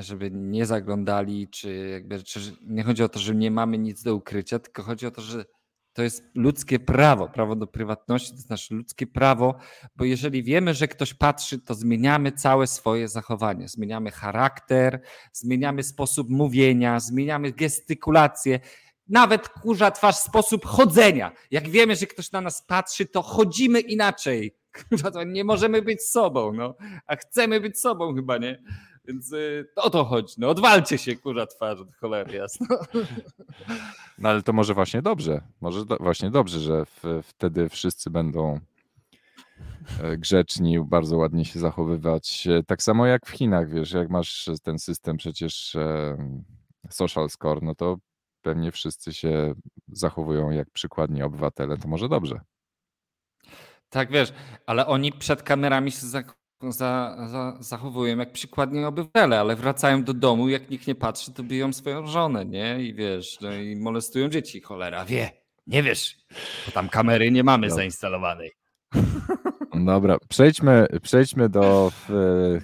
żeby nie zaglądali, czy jakby, czy nie chodzi o to, że nie mamy nic do ukrycia, tylko chodzi o to, że to jest ludzkie prawo, prawo do prywatności to jest nasze ludzkie prawo, bo jeżeli wiemy, że ktoś patrzy, to zmieniamy całe swoje zachowanie, zmieniamy charakter, zmieniamy sposób mówienia, zmieniamy gestykulację, nawet kurza twarz, sposób chodzenia. Jak wiemy, że ktoś na nas patrzy, to chodzimy inaczej. Nie możemy być sobą, no. a chcemy być sobą chyba, nie? Więc y, o to chodzi. No, odwalcie się, kurza twarz od cholery, jasno. No ale to może właśnie dobrze. Może do, właśnie dobrze, że w, wtedy wszyscy będą e, grzeczni, bardzo ładnie się zachowywać. Tak samo jak w Chinach, wiesz, jak masz ten system przecież social score, no to pewnie wszyscy się zachowują jak przykładni obywatele, to może dobrze. Tak, wiesz, ale oni przed kamerami się za, za, zachowują jak przykładnie obywatele, ale wracają do domu, jak nikt nie patrzy, to biją swoją żonę, nie? I wiesz, no i molestują dzieci. Cholera wie, nie wiesz, bo tam kamery nie mamy zainstalowanej. Dobra, przejdźmy, przejdźmy do w,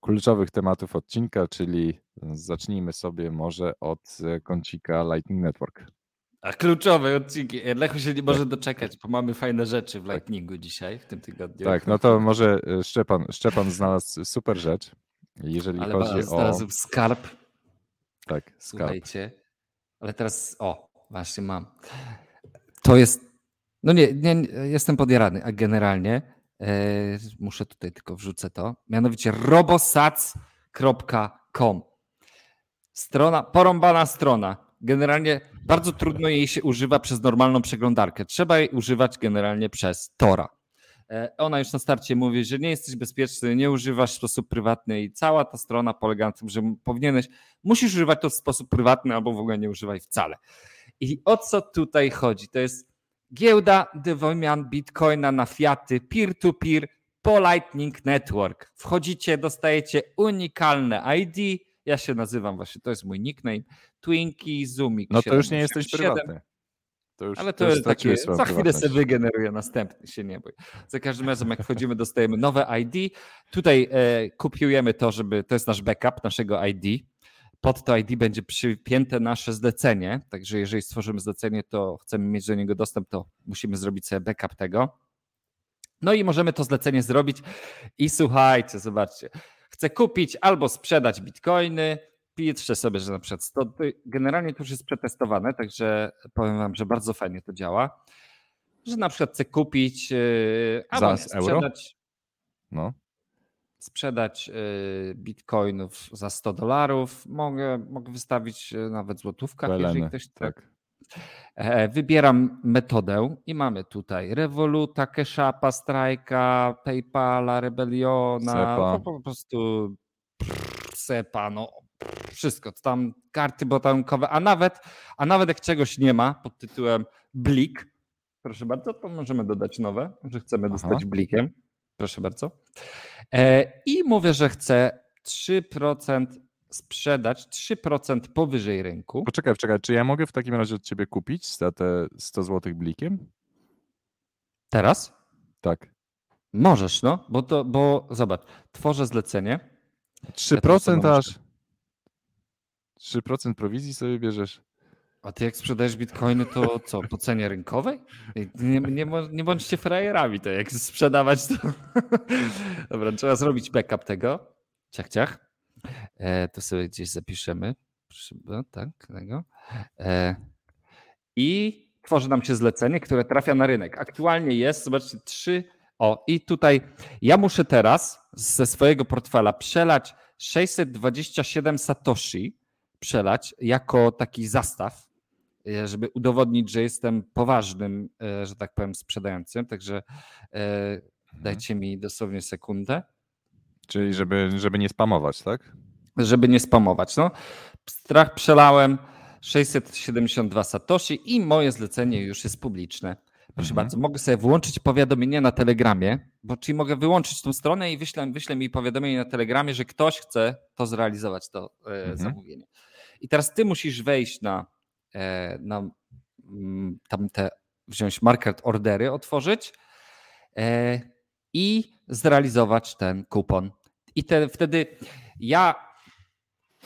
kluczowych tematów odcinka, czyli zacznijmy sobie może od kącika Lightning Network. A kluczowe odcinki. Lechu się nie może doczekać, bo mamy fajne rzeczy w. Lightningu dzisiaj, w tym tygodniu. Tak, no to może e, Szczepan, Szczepan znalazł super rzecz, jeżeli Ale chodzi o... znalazł skarb. Tak, skarb. Słuchajcie, Ale teraz, o, właśnie mam. To jest, no nie, nie jestem podjarany, a generalnie e, muszę tutaj tylko wrzucę to, mianowicie robosats.com. Strona, porąbana strona. Generalnie bardzo trudno jej się używa przez normalną przeglądarkę. Trzeba jej używać generalnie przez Tora. E, ona już na starcie mówi, że nie jesteś bezpieczny, nie używasz w sposób prywatny i cała ta strona polega na tym, że powinieneś, musisz używać to w sposób prywatny albo w ogóle nie używaj wcale. I o co tutaj chodzi? To jest giełda do wymian bitcoina na fiaty peer-to-peer po Lightning Network. Wchodzicie, dostajecie unikalne ID. Ja się nazywam właśnie, to jest mój nickname. Twinkie Zoomik. No to już nie jesteś prywatny. To już, Ale to, to jest takie, za chwilę sobie wygeneruję następny, się nie bój. Za każdym razem jak wchodzimy, dostajemy nowe ID. Tutaj e, kopiujemy to, żeby, to jest nasz backup naszego ID. Pod to ID będzie przypięte nasze zlecenie, także jeżeli stworzymy zlecenie, to chcemy mieć do niego dostęp, to musimy zrobić sobie backup tego. No i możemy to zlecenie zrobić i słuchajcie, zobaczcie, chcę kupić albo sprzedać bitcoiny, piszcie sobie, że na przykład 100, generalnie to już jest przetestowane, także powiem wam, że bardzo fajnie to działa, że na przykład chcę kupić yy, albo sprzedać, euro? No. sprzedać yy, bitcoinów za 100 dolarów, mogę, mogę wystawić nawet złotówkach, jeżeli ktoś tak. E, wybieram metodę i mamy tutaj Revoluta, Cashapa, Strike'a, PayPala, Rebelliona, Sepa. po prostu Sepa, no wszystko, tam karty botankowe, a nawet, a nawet jak czegoś nie ma pod tytułem Blik, proszę bardzo, to możemy dodać nowe, że chcemy dostać Aha. blikiem. Proszę bardzo. E, I mówię, że chcę 3% sprzedać, 3% powyżej rynku. Poczekaj, poczekaj, czy ja mogę w takim razie od ciebie kupić za te 100 zł blikiem? Teraz? Tak. Możesz, no, bo to, bo zobacz, tworzę zlecenie. 3% ja aż. 3% prowizji sobie bierzesz. A ty jak sprzedajesz bitcoiny, to co, po cenie rynkowej? Nie, nie, nie bądźcie frajerami, to jak sprzedawać to... Dobra, trzeba zrobić backup tego. Ciach, ciach. E, to sobie gdzieś zapiszemy. Proszę, tak, tego. E, I tworzy nam się zlecenie, które trafia na rynek. Aktualnie jest, zobaczcie, trzy... O, i tutaj ja muszę teraz ze swojego portfela przelać 627 satoshi, przelać jako taki zastaw, e, żeby udowodnić, że jestem poważnym, że tak powiem, sprzedającym. Także mhm. dajcie mi dosłownie sekundę. Czyli żeby, żeby nie spamować, tak? Żeby nie spamować. No. Strach przelałem 672 Satoshi i moje zlecenie już jest publiczne. Proszę mhm. bardzo, mogę sobie włączyć powiadomienie na Telegramie, bo czyli mogę wyłączyć tą stronę i wyślę, wyślę mi powiadomienie na Telegramie, że ktoś chce to zrealizować, to mhm. zamówienie. I teraz ty musisz wejść na, e, na mm, tamte, wziąć market ordery, otworzyć e, i zrealizować ten kupon. I te, wtedy ja,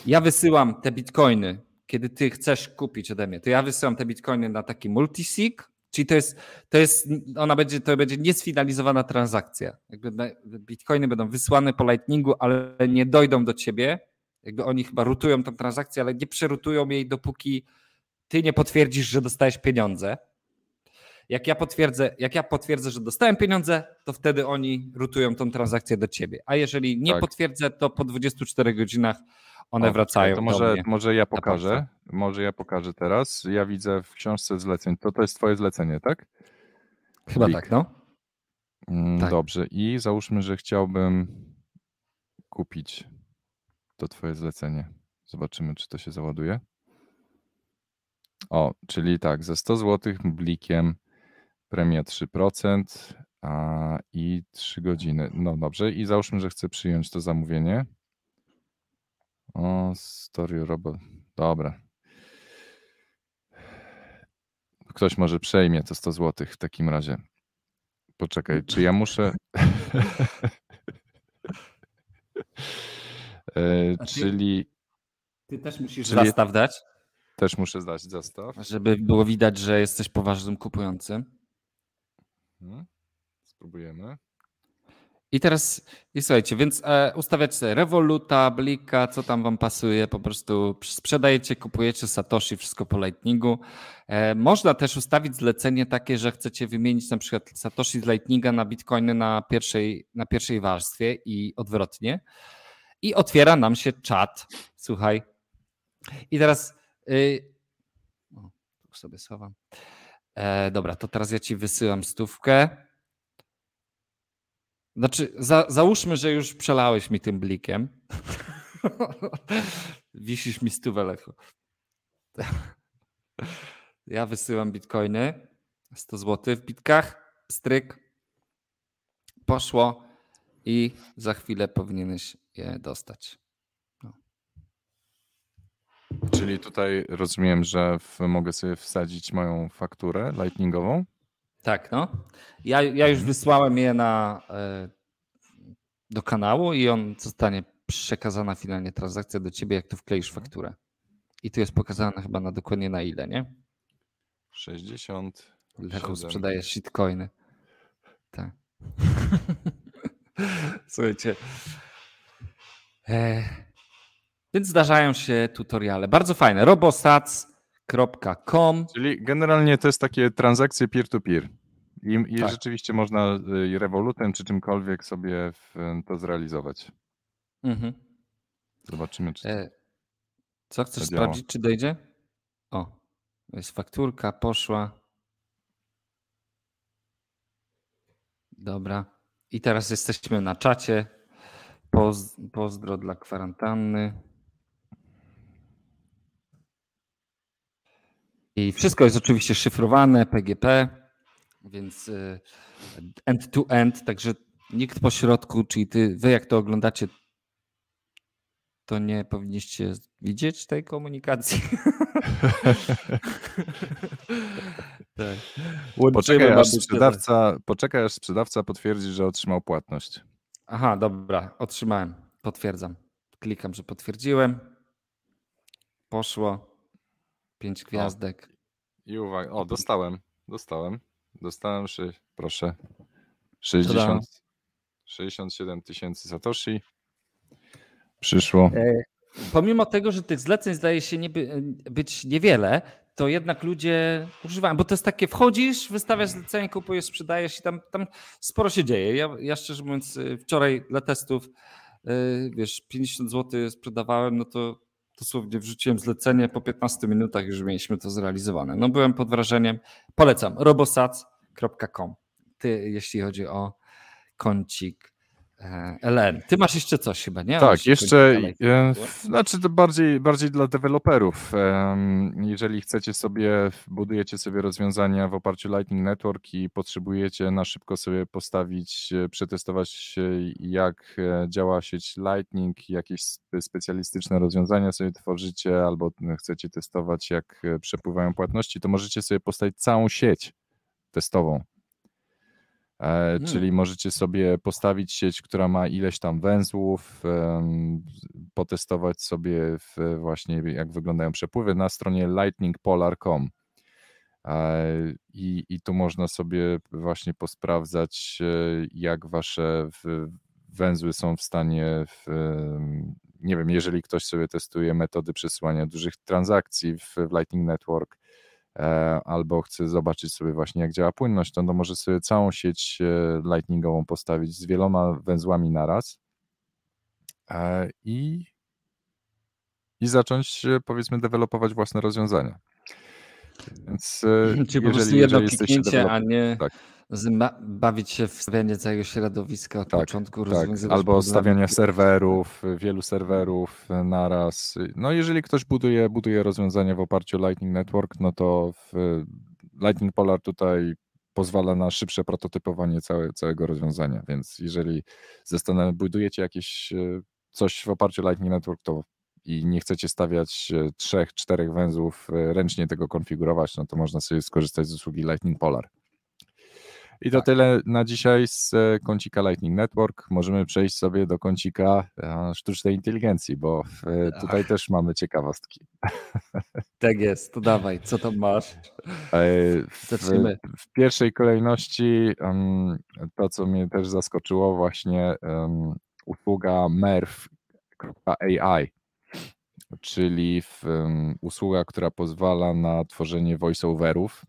ja wysyłam te bitcoiny, kiedy ty chcesz kupić ode mnie, to ja wysyłam te bitcoiny na taki multisig, czyli to jest, to jest, ona będzie, to będzie niesfinalizowana transakcja. Jakby bitcoiny będą wysłane po Lightningu, ale nie dojdą do ciebie, jakby oni chyba rutują tę transakcję, ale nie przerutują jej, dopóki ty nie potwierdzisz, że dostajesz pieniądze. Jak ja potwierdzę, jak ja potwierdzę, że dostałem pieniądze, to wtedy oni rutują tą transakcję do ciebie. A jeżeli nie tak. potwierdzę, to po 24 godzinach one o, wracają. To może, może ja pokażę. Może ja pokażę teraz. Ja widzę w książce zleceń. To to jest twoje zlecenie, tak? Chyba Blik. tak, no. Mm, tak. Dobrze. I załóżmy, że chciałbym kupić to twoje zlecenie. Zobaczymy, czy to się załaduje. O, czyli tak, za 100 zł blikiem premia 3% a, i 3 godziny. No dobrze, i załóżmy, że chcę przyjąć to zamówienie. O, story robot. Dobra. Ktoś może przejmie to 100 zł w takim razie. Poczekaj, czy ja muszę. E, ty, czyli. Ty też musisz czyli zastaw dać. Też muszę zdać zastaw. Żeby było widać, że jesteś poważnym kupującym. Hmm. Spróbujemy. I teraz, i słuchajcie, więc e, ustawiacie sobie Revoluta, Blika, co tam wam pasuje, po prostu sprzedajecie, kupujecie Satoshi, wszystko po Lightningu. E, można też ustawić zlecenie takie, że chcecie wymienić na przykład Satoshi z Lightninga na Bitcoiny na pierwszej, na pierwszej warstwie i odwrotnie. I otwiera nam się czat, słuchaj. I teraz, y, o, tu sobie schowam. E, dobra, to teraz ja ci wysyłam stówkę. Znaczy, za, załóżmy, że już przelałeś mi tym blikiem. Wisisz mi stówę lecho. ja wysyłam bitcoiny. 100 zł w bitkach. Stryk. Poszło i za chwilę powinieneś je dostać. Czyli tutaj rozumiem, że w, mogę sobie wsadzić moją fakturę lightningową. Tak, no. Ja, ja już wysłałem je na, e, do kanału i on zostanie przekazana finalnie transakcja do ciebie, jak tu wkleisz Mhm. fakturę. I tu jest pokazane chyba na dokładnie na ile, nie? 60. Lechu sprzedaje shitcoiny. Tak. Słuchajcie. E, więc zdarzają się tutoriale. Bardzo fajne. robosats.com Czyli generalnie to jest takie transakcje peer-to-peer. I, i Tak. rzeczywiście można y, rewolutem czy czymkolwiek sobie to zrealizować. mhm. Zobaczymy, czy. e, Co chcesz sprawdzić, czy dojdzie? O, jest fakturka, poszła. Dobra. I teraz jesteśmy na czacie. Poz, pozdro dla kwarantanny. I wszystko jest oczywiście szyfrowane, PGP, więc y, end-to-end, także nikt po środku, czyli ty, wy jak to oglądacie, to nie powinniście widzieć tej komunikacji. tak. Poczekaj aż, sprzedawca, poczekaj, aż sprzedawca potwierdzi, że otrzymał płatność. Aha, dobra, otrzymałem. Potwierdzam. Klikam, że potwierdziłem. Poszło. Pięć gwiazdek. I uwaga, o, dostałem, dostałem, dostałem, szy, proszę, 60, 67 tysięcy Satoshi. Przyszło. E, Pomimo tego, że tych zleceń zdaje się nie by, być niewiele, to jednak ludzie używają, bo to jest takie, wchodzisz, wystawiasz zlecenie, kupujesz, sprzedajesz i tam, tam sporo się dzieje. Ja, ja szczerze mówiąc y, wczoraj dla testów, y, wiesz, 50 zł sprzedawałem, no to dosłownie wrzuciłem zlecenie, po 15 minutach już mieliśmy to zrealizowane. No byłem pod wrażeniem. Polecam, robosats.com, ty, jeśli chodzi o kącik e, LN. Ty masz jeszcze coś chyba, nie? Tak, jeszcze, e, znaczy to bardziej, bardziej dla deweloperów. Jeżeli chcecie sobie, budujecie sobie rozwiązania w oparciu Lightning Network i potrzebujecie na szybko sobie postawić, e, przetestować jak działa sieć Lightning, jakieś spe- specjalistyczne rozwiązania sobie tworzycie albo chcecie testować jak przepływają płatności, to możecie sobie postawić całą sieć testową. E, Czyli możecie sobie postawić sieć, która ma ileś tam węzłów, potestować sobie właśnie jak wyglądają przepływy na stronie lightningpolar.com. E, I, I tu można sobie właśnie posprawdzać, e, jak wasze węzły są w stanie, w, nie wiem, jeżeli ktoś sobie testuje metody przesyłania dużych transakcji w, Lightning Network, albo chce zobaczyć sobie właśnie, jak działa płynność, to no może sobie całą sieć e, lightningową postawić z wieloma węzłami naraz e, i, i zacząć, e, powiedzmy, dewelopować własne rozwiązania. Więc e, Czyli po prostu jedno kliknięcie, a nie tak. Bawić się w stawianie całego środowiska od Tak, początku, tak, albo stawiania serwerów, wielu serwerów naraz. No jeżeli ktoś buduje, buduje rozwiązania w oparciu o Lightning Network, no to Lightning Polar tutaj pozwala na szybsze prototypowanie całe, całego rozwiązania, więc jeżeli budujecie jakieś e, coś w oparciu o Lightning Network, to i nie chcecie stawiać e, trzech, czterech węzłów, e, ręcznie tego konfigurować, no to można sobie skorzystać z usługi Lightning Polar. I to Tak. tyle na dzisiaj z e, kącika Lightning Network. Możemy przejść sobie do kącika e, sztucznej inteligencji, bo e, tutaj też mamy ciekawostki. Tak jest, to dawaj, co tam masz? E, W, Zaczniemy. w pierwszej kolejności to, co mnie też zaskoczyło, właśnie usługa merv.ai, czyli usługa, która pozwala na tworzenie voiceoverów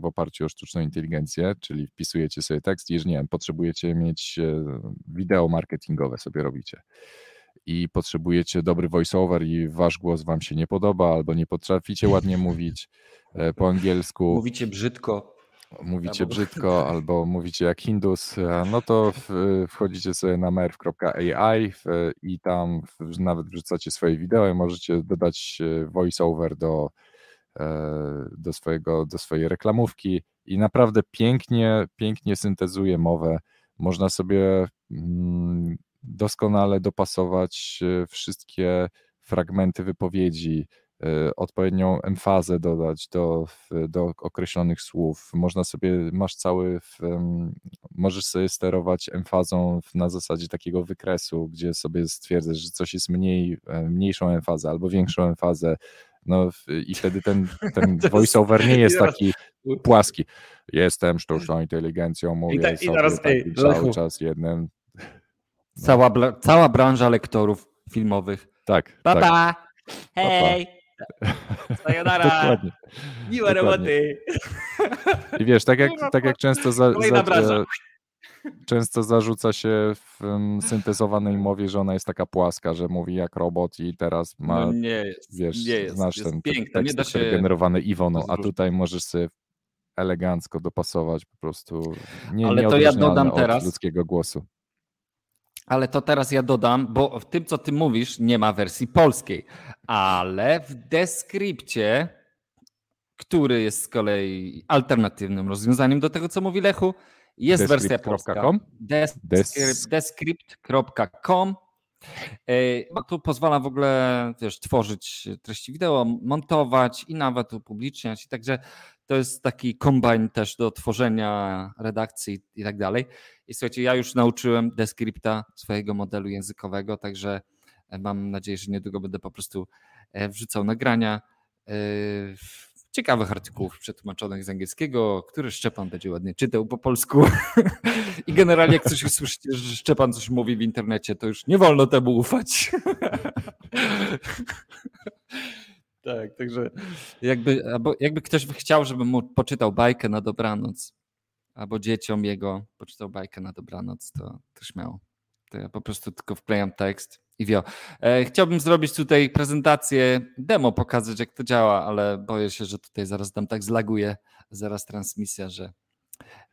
w oparciu o sztuczną inteligencję, czyli wpisujecie sobie tekst, jeżeli nie wiem, potrzebujecie mieć e, wideo marketingowe sobie robicie i potrzebujecie dobry voiceover i wasz głos wam się nie podoba albo nie potraficie ładnie mówić e, po angielsku Mówicie brzydko. mówicie Albo- brzydko albo mówicie jak Hindus, e, no to wchodzicie sobie na merv.ai w- i tam nawet wrzucacie swoje wideo i możecie dodać voiceover do, do, swojego, do swojej reklamówki i naprawdę pięknie, pięknie syntezuje mowę. Można sobie mm, doskonale dopasować e, wszystkie fragmenty wypowiedzi, e, odpowiednią emfazę dodać do, do określonych słów. Można sobie, masz cały, możesz sobie sterować emfazą na zasadzie takiego wykresu, gdzie sobie stwierdzasz, że coś jest mniej, e, mniejszą emfazę albo większą emfazę. No i wtedy ten, ten voiceover nie jest taki płaski. Jestem sztuczną inteligencją, mówię tak- i sobie teraz, taki ej, cały Lechu. czas jednym. Cała, bla, cała branża lektorów filmowych. Tak, Pa, tak, pa. Hej! Sayonara! dokładnie. Miłe dokładnie. roboty! I wiesz, tak jak, tak jak często, za, za, często zarzuca się w syntezowanej mowie, że ona jest taka płaska, że mówi jak robot i teraz ma, No nie jest, wiesz, nie jest. znasz jest ten piękne, nie tekst da się... generowany Iwoną, a tutaj możesz sobie elegancko dopasować po prostu nie, Ale to ja dodam teraz- ludzkiego głosu. Ale to teraz ja dodam, bo w tym, co ty mówisz, nie ma wersji polskiej, ale w Descripcie, który jest z kolei alternatywnym rozwiązaniem do tego, co mówi Lechu, jest wersja polska. Descript.com? Descript- Descript.com. E, Tu pozwala w ogóle wiesz, tworzyć treści wideo, montować i nawet upubliczniać. I także to jest taki kombine też do tworzenia redakcji i tak dalej. I słuchajcie, ja już nauczyłem Descripta swojego modelu językowego, także e, mam nadzieję, że niedługo będę po prostu e, wrzucał nagrania ciekawych artykułów przetłumaczonych z angielskiego, które Szczepan będzie ładnie czytał po polsku. I generalnie jak coś usłyszycie, że Szczepan coś mówi w internecie, to już nie wolno temu ufać. Tak, także jakby, jakby ktoś chciał, żebym mu poczytał bajkę na dobranoc, albo dzieciom jego poczytał bajkę na dobranoc, to, to śmiało. To ja po prostu tylko wklejam tekst i wio. E, chciałbym zrobić tutaj prezentację, demo pokazać jak to działa, ale boję się, że tutaj zaraz tam tak zlaguje zaraz transmisja, że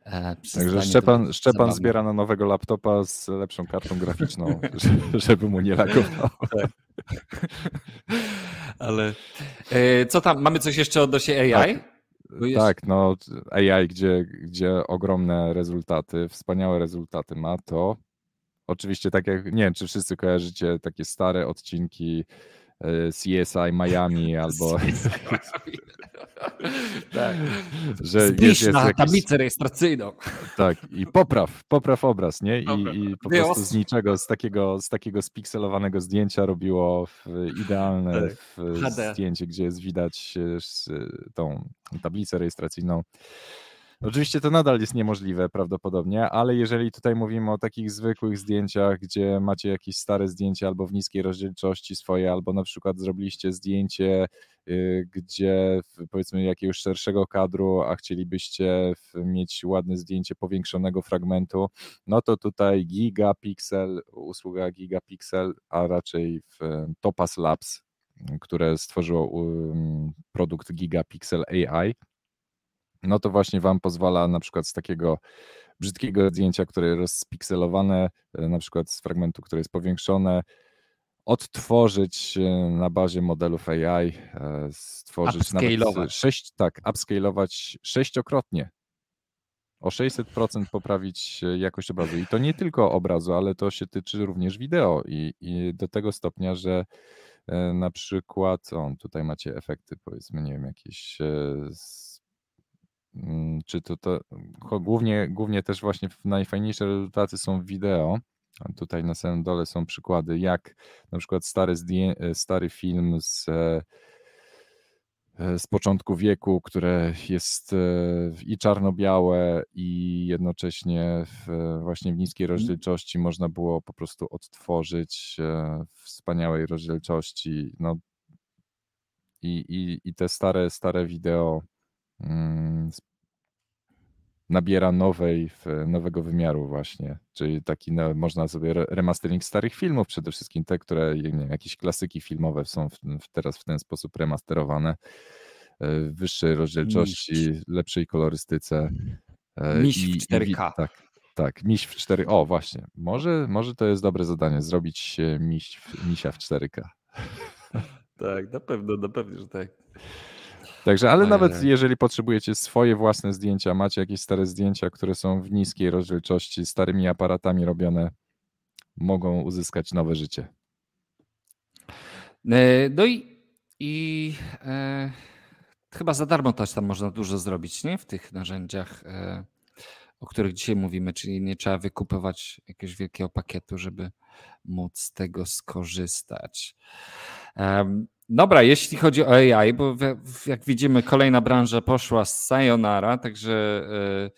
e, Także Szczepan, Szczepan zbiera na nowego laptopa z lepszą kartą graficzną, że- żeby mu nie lagowało. Ale e, co tam, mamy coś jeszcze odnośnie AI? Bo jest- Tak, no AI, gdzie, gdzie ogromne rezultaty, wspaniałe rezultaty ma, to oczywiście tak jak, nie wiem, czy wszyscy kojarzycie takie stare odcinki e, CSI Miami albo, tak. że Zbliż jest, jest na jakiś, tablicę rejestracyjną. tak, i popraw, popraw obraz, nie? I, i po prostu z niczego, z takiego, z takiego spikselowanego zdjęcia robiło w idealne Tak. w zdjęcie, gdzie jest widać e, tą tablicę rejestracyjną. Oczywiście to nadal jest niemożliwe prawdopodobnie, ale jeżeli tutaj mówimy o takich zwykłych zdjęciach, gdzie macie jakieś stare zdjęcie albo w niskiej rozdzielczości swoje, albo na przykład zrobiliście zdjęcie, y, gdzie powiedzmy jakiegoś szerszego kadru, a chcielibyście mieć ładne zdjęcie powiększonego fragmentu, no to tutaj Gigapixel, usługa Gigapixel, a raczej w Topaz Labs, które stworzyło produkt Gigapixel AI, no to właśnie Wam pozwala na przykład z takiego brzydkiego zdjęcia, które jest rozpikselowane, e, na przykład z fragmentu, które jest powiększone, odtworzyć e, na bazie modelów AI, e, stworzyć nawet sześć, tak, upscalować sześciokrotnie. O 600% poprawić jakość obrazu. I to nie tylko obrazu, ale to się tyczy również wideo. I, i do tego stopnia, że na przykład, o, tutaj macie efekty, powiedzmy, nie wiem, jakieś z czy to, to głównie, głównie też właśnie najfajniejsze rezultaty są w wideo. Tutaj na samym dole są przykłady, jak na przykład stary, stary film z E, z początku wieku, które jest e, i czarno-białe, i jednocześnie w, właśnie w niskiej mhm. rozdzielczości można było po prostu odtworzyć e, w wspaniałej rozdzielczości. No, i, i, I te stare, stare wideo mm, nabiera nowej, nowego wymiaru właśnie, czyli taki no, można sobie remastering starych filmów, przede wszystkim te, które wiem, jakieś klasyki filmowe są w, w teraz w ten sposób remasterowane, e, wyższej rozdzielczości, miś. lepszej kolorystyce. E, miś w 4K. I, tak, tak, miś w 4 O, właśnie. Może, może to jest dobre zadanie, zrobić miś, misia w 4K. Tak, na pewno, na pewno, że tak. Także, ale nawet jeżeli potrzebujecie swoje własne zdjęcia, macie jakieś stare zdjęcia, które są w niskiej rozdzielczości, starymi aparatami robione, mogą uzyskać nowe życie. E, no i, i e, chyba za darmo też tam można dużo zrobić, nie? W tych narzędziach, e, o których dzisiaj mówimy, czyli nie trzeba wykupywać jakiegoś wielkiego pakietu, żeby móc z tego skorzystać. Dobra, jeśli chodzi o AI, bo jak widzimy, kolejna branża poszła z sayonara, także yy,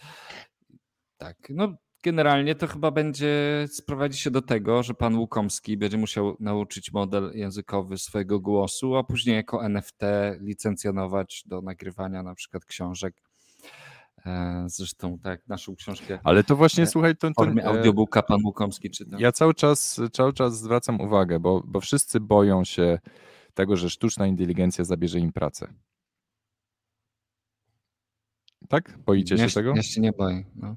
tak, no generalnie to chyba będzie sprowadzi się do tego, że pan Łukomski będzie musiał nauczyć model językowy swojego głosu, a później jako NFT licencjonować do nagrywania na przykład książek. E, zresztą tak, naszą książkę. Ale to właśnie, e, słuchaj, w formie audiobooka pan Łukomski czyta. Ja cały czas, cały czas zwracam uwagę, bo, bo wszyscy boją się tego, że sztuczna inteligencja zabierze im pracę. Tak? Boicie się ja, tego? Ja się nie boję. No.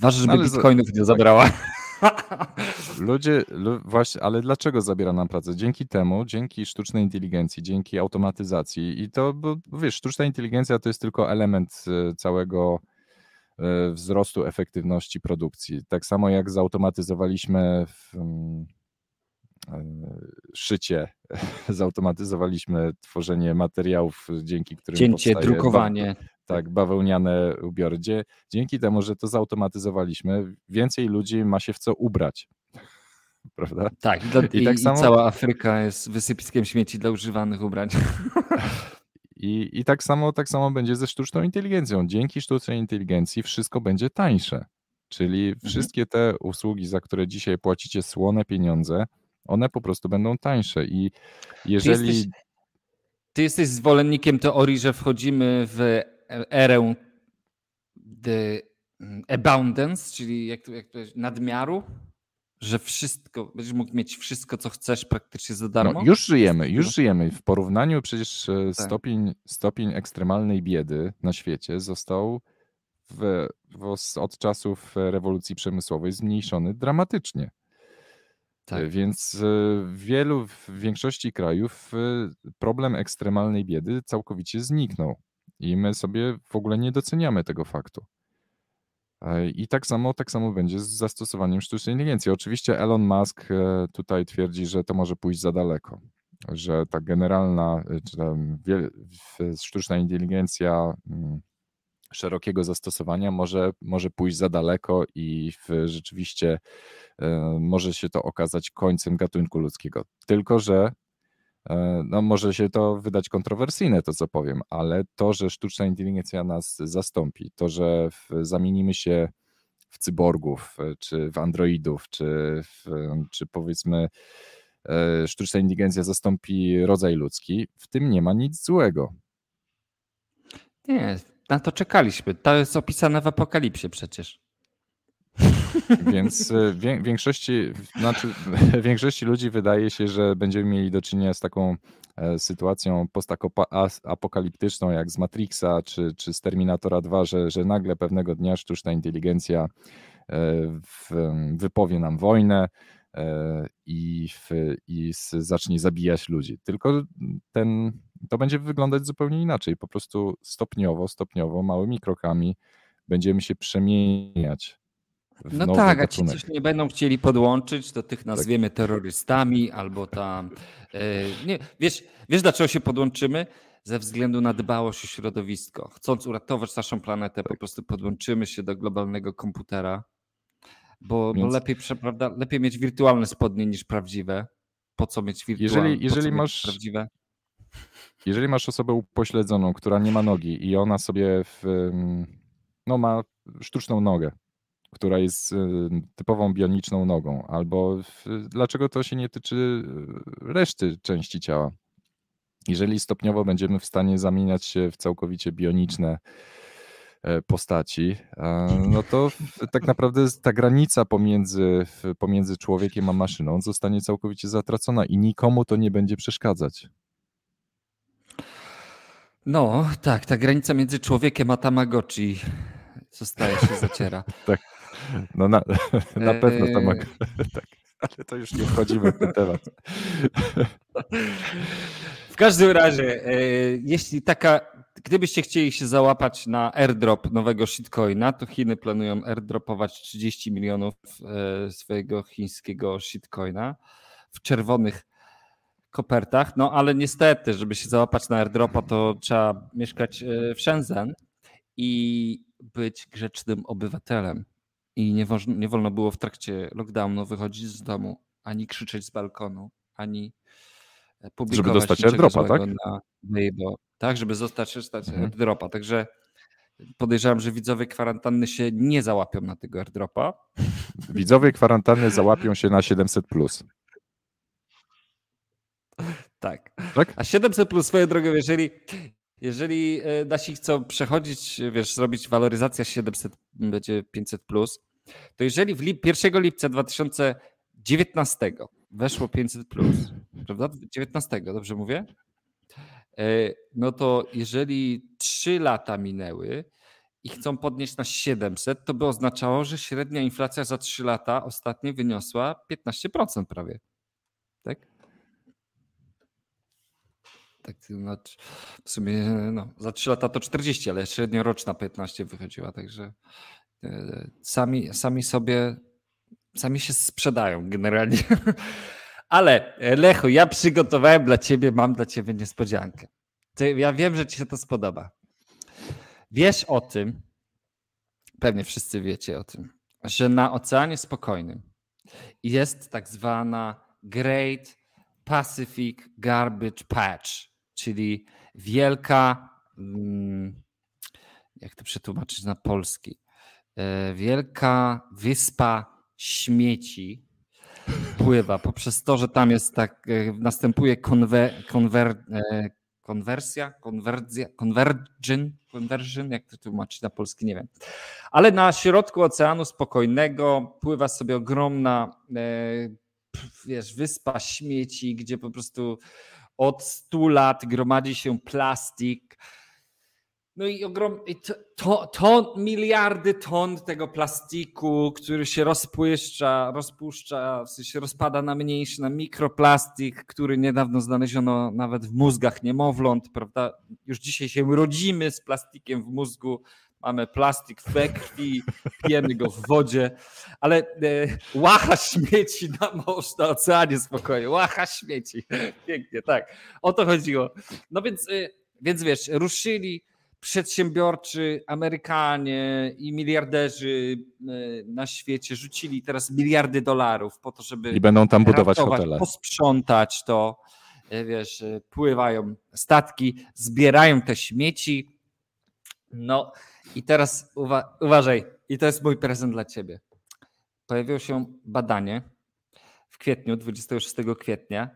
Ważne, żeby no, bitcoinów nie zabrała. Ludzie, właśnie, ale dlaczego zabiera nam pracę? Dzięki temu, dzięki sztucznej inteligencji, dzięki automatyzacji i to, bo wiesz, sztuczna inteligencja to jest tylko element e, całego e, wzrostu efektywności produkcji. Tak samo jak zautomatyzowaliśmy w, mm, szycie, zautomatyzowaliśmy tworzenie materiałów, dzięki którym Cięcie, drukowanie. Ba tak, bawełniane ubiory. Dzięki temu, że to zautomatyzowaliśmy, więcej ludzi ma się w co ubrać. Prawda? Tak, i, I tak samo... cała Afryka jest wysypiskiem śmieci dla używanych ubrań. I, I tak, samo, tak samo będzie ze sztuczną inteligencją. Dzięki sztucznej inteligencji wszystko będzie tańsze. Czyli mhm. wszystkie te usługi, za które dzisiaj płacicie słone pieniądze, one po prostu będą tańsze i jeżeli... Ty jesteś, ty jesteś zwolennikiem teorii, że wchodzimy w erę the abundance, czyli jak to, jak to jest, nadmiaru? Że wszystko, będziesz mógł mieć wszystko, co chcesz praktycznie za darmo? No, już żyjemy, już żyjemy. W porównaniu przecież e, tak. stopień, stopień ekstremalnej biedy na świecie został w, w, od czasów rewolucji przemysłowej zmniejszony dramatycznie. Tak. Więc w wielu, w większości krajów problem ekstremalnej biedy całkowicie zniknął i my sobie w ogóle nie doceniamy tego faktu. I tak samo, tak samo będzie z zastosowaniem sztucznej inteligencji. Oczywiście Elon Musk e, tutaj twierdzi, że to może pójść za daleko, że ta generalna, e, czy tam sztuczna inteligencja mm, szerokiego zastosowania może, może pójść za daleko i rzeczywiście e, może się to okazać końcem gatunku ludzkiego. Tylko, że e, no może się to wydać kontrowersyjne, to co powiem, ale to, że sztuczna inteligencja nas zastąpi, to, że zamienimy się w cyborgów, e, czy w androidów, czy, w, czy powiedzmy sztuczna inteligencja zastąpi rodzaj ludzki, w tym nie ma nic złego. Nie, na to czekaliśmy. To jest opisane w Apokalipsie przecież. Więc e, większości, znaczy, większości ludzi wydaje się, że będziemy mieli do czynienia z taką e, sytuacją postapokaliptyczną jak z Matrixa czy, czy z Terminatora 2, że, że nagle pewnego dnia sztuczna inteligencja e, wypowie nam wojnę, E, i, w, i zacznie zabijać ludzi. Tylko ten, to będzie wyglądać zupełnie inaczej. Po prostu stopniowo, stopniowo, małymi krokami będziemy się przemieniać. No tak, a ci coś nie będą chcieli podłączyć, to tych tak. nazwiemy tak. terrorystami albo tam. E, nie, wiesz, wiesz, dlaczego się podłączymy? ze względu na dbałość o środowisko. Chcąc uratować naszą planetę, po prostu podłączymy się do globalnego komputera, bo, Więc... bo lepiej, prawda, lepiej mieć wirtualne spodnie niż prawdziwe. Po co mieć wirtualne? Jeżeli, jeżeli masz prawdziwe? Jeżeli masz osobę upośledzoną, która nie ma nogi i ona sobie w, no, ma sztuczną nogę, która jest y, typową bioniczną nogą, albo dlaczego to się nie tyczy y, reszty części ciała? Jeżeli stopniowo będziemy w stanie zamieniać się w całkowicie bioniczne e, postaci, no to tak naprawdę ta granica pomiędzy, pomiędzy człowiekiem a maszyną zostanie całkowicie zatracona i nikomu to nie będzie przeszkadzać. No, tak, ta granica między człowiekiem a Tamagotchi zostaje się zaciera. tak. No na, na pewno Tamagotchi. tak. Ale to już nie wchodzimy w ten temat. W każdym razie, e, jeśli taka, gdybyście chcieli się załapać na airdrop nowego shitcoina, to Chiny planują airdropować 30 milionów e, swojego chińskiego shitcoina w czerwonych kopertach. No ale niestety, żeby się załapać na airdropa, to trzeba mieszkać e, w Shenzhen i być grzecznym obywatelem. I nie, wolno, nie wolno było w trakcie lockdownu wychodzić z domu, ani krzyczeć z balkonu, ani e, publikować Żeby dostać airdropa, tak? Na Weibo, tak, żeby zostać dostać mhm. airdropa. Także podejrzewam, że widzowie kwarantanny się nie załapią na tego airdropa. Widzowie kwarantanny załapią się na 700. Plus. Tak. tak. A 700 plus swoją drogą, jeżeli, jeżeli e, nasi chcą przechodzić, wiesz, zrobić waloryzacja 700, będzie 500 plus, to jeżeli w lip, 1 lipca 2019 weszło 500 plus, prawda? 19, dobrze mówię? E, no to jeżeli 3 lata minęły i chcą podnieść na 700, to by oznaczało, że średnia inflacja za 3 lata ostatnie wyniosła 15% prawie. Tak? Tak, w sumie no, za 3 lata to 40, ale średnioroczna 15 wychodziła, także e, sami, sami sobie, sami się sprzedają generalnie. Ale e, Lechu, ja przygotowałem dla ciebie, mam dla ciebie niespodziankę. Ja wiem, że ci się to spodoba. Wiesz o tym, pewnie wszyscy wiecie o tym, że na Oceanie Spokojnym jest tak zwana Great Pacific Garbage Patch, czyli wielka, mm, jak to przetłumaczyć na polski, e, wielka wyspa śmieci pływa poprzez to, że tam jest tak, e, następuje konwer, konwer, e, konwersja, convergin, conversion, jak to tłumaczyć na polski, nie wiem. Ale na środku Oceanu Spokojnego pływa sobie ogromna wiesz, wyspa śmieci, gdzie po prostu od 100 lat gromadzi się plastik. No i ogrom, to, to, to, miliardy ton tego plastiku, który się rozpuszcza, rozpuszcza, w sensie rozpada na mniejszy, na mikroplastik, który niedawno znaleziono nawet w mózgach niemowląt, prawda? Już dzisiaj się rodzimy z plastikiem w mózgu, mamy plastik we krwi, pijemy go w wodzie, ale e, łacha śmieci na morzu, na oceanie spokojnie, łacha śmieci. Pięknie, tak. O to chodziło. No więc, e, więc wiesz, ruszyli przedsiębiorczy Amerykanie i miliarderzy e, na świecie rzucili teraz miliardy dolarów po to, żeby i będą tam budować ratować, hotele. Posprzątać to, e, wiesz, e, pływają statki, zbierają te śmieci. No, i teraz uwa uważaj, i to jest mój prezent dla ciebie. Pojawiło się badanie w kwietniu, 26 kwietnia,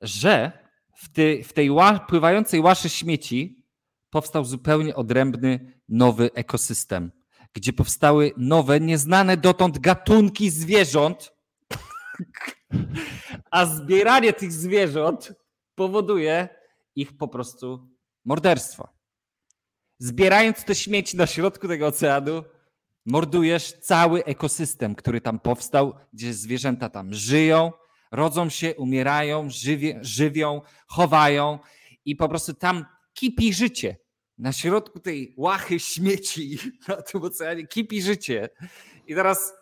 że w, ty, w tej ła pływającej łaszy śmieci powstał zupełnie odrębny nowy ekosystem, gdzie powstały nowe, nieznane dotąd gatunki zwierząt, a zbieranie tych zwierząt powoduje ich po prostu morderstwo zbierając te śmieci na środku tego oceanu, mordujesz cały ekosystem, który tam powstał, gdzie zwierzęta tam żyją, rodzą się, umierają, żywie, żywią, chowają i po prostu tam kipi życie. Na środku tej łachy śmieci na tym oceanie kipi życie. I teraz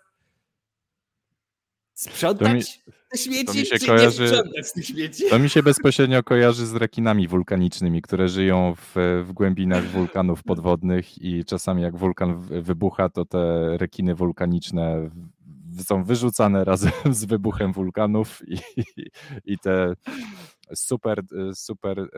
Sprzątać te śmieci, mi się czy kojarzy- nie sprzątać tych śmieci? To mi się bezpośrednio kojarzy z rekinami wulkanicznymi, które żyją w, w głębinach wulkanów podwodnych i czasami jak wulkan wybucha, to te rekiny wulkaniczne są wyrzucane razem z wybuchem wulkanów i, i te super, super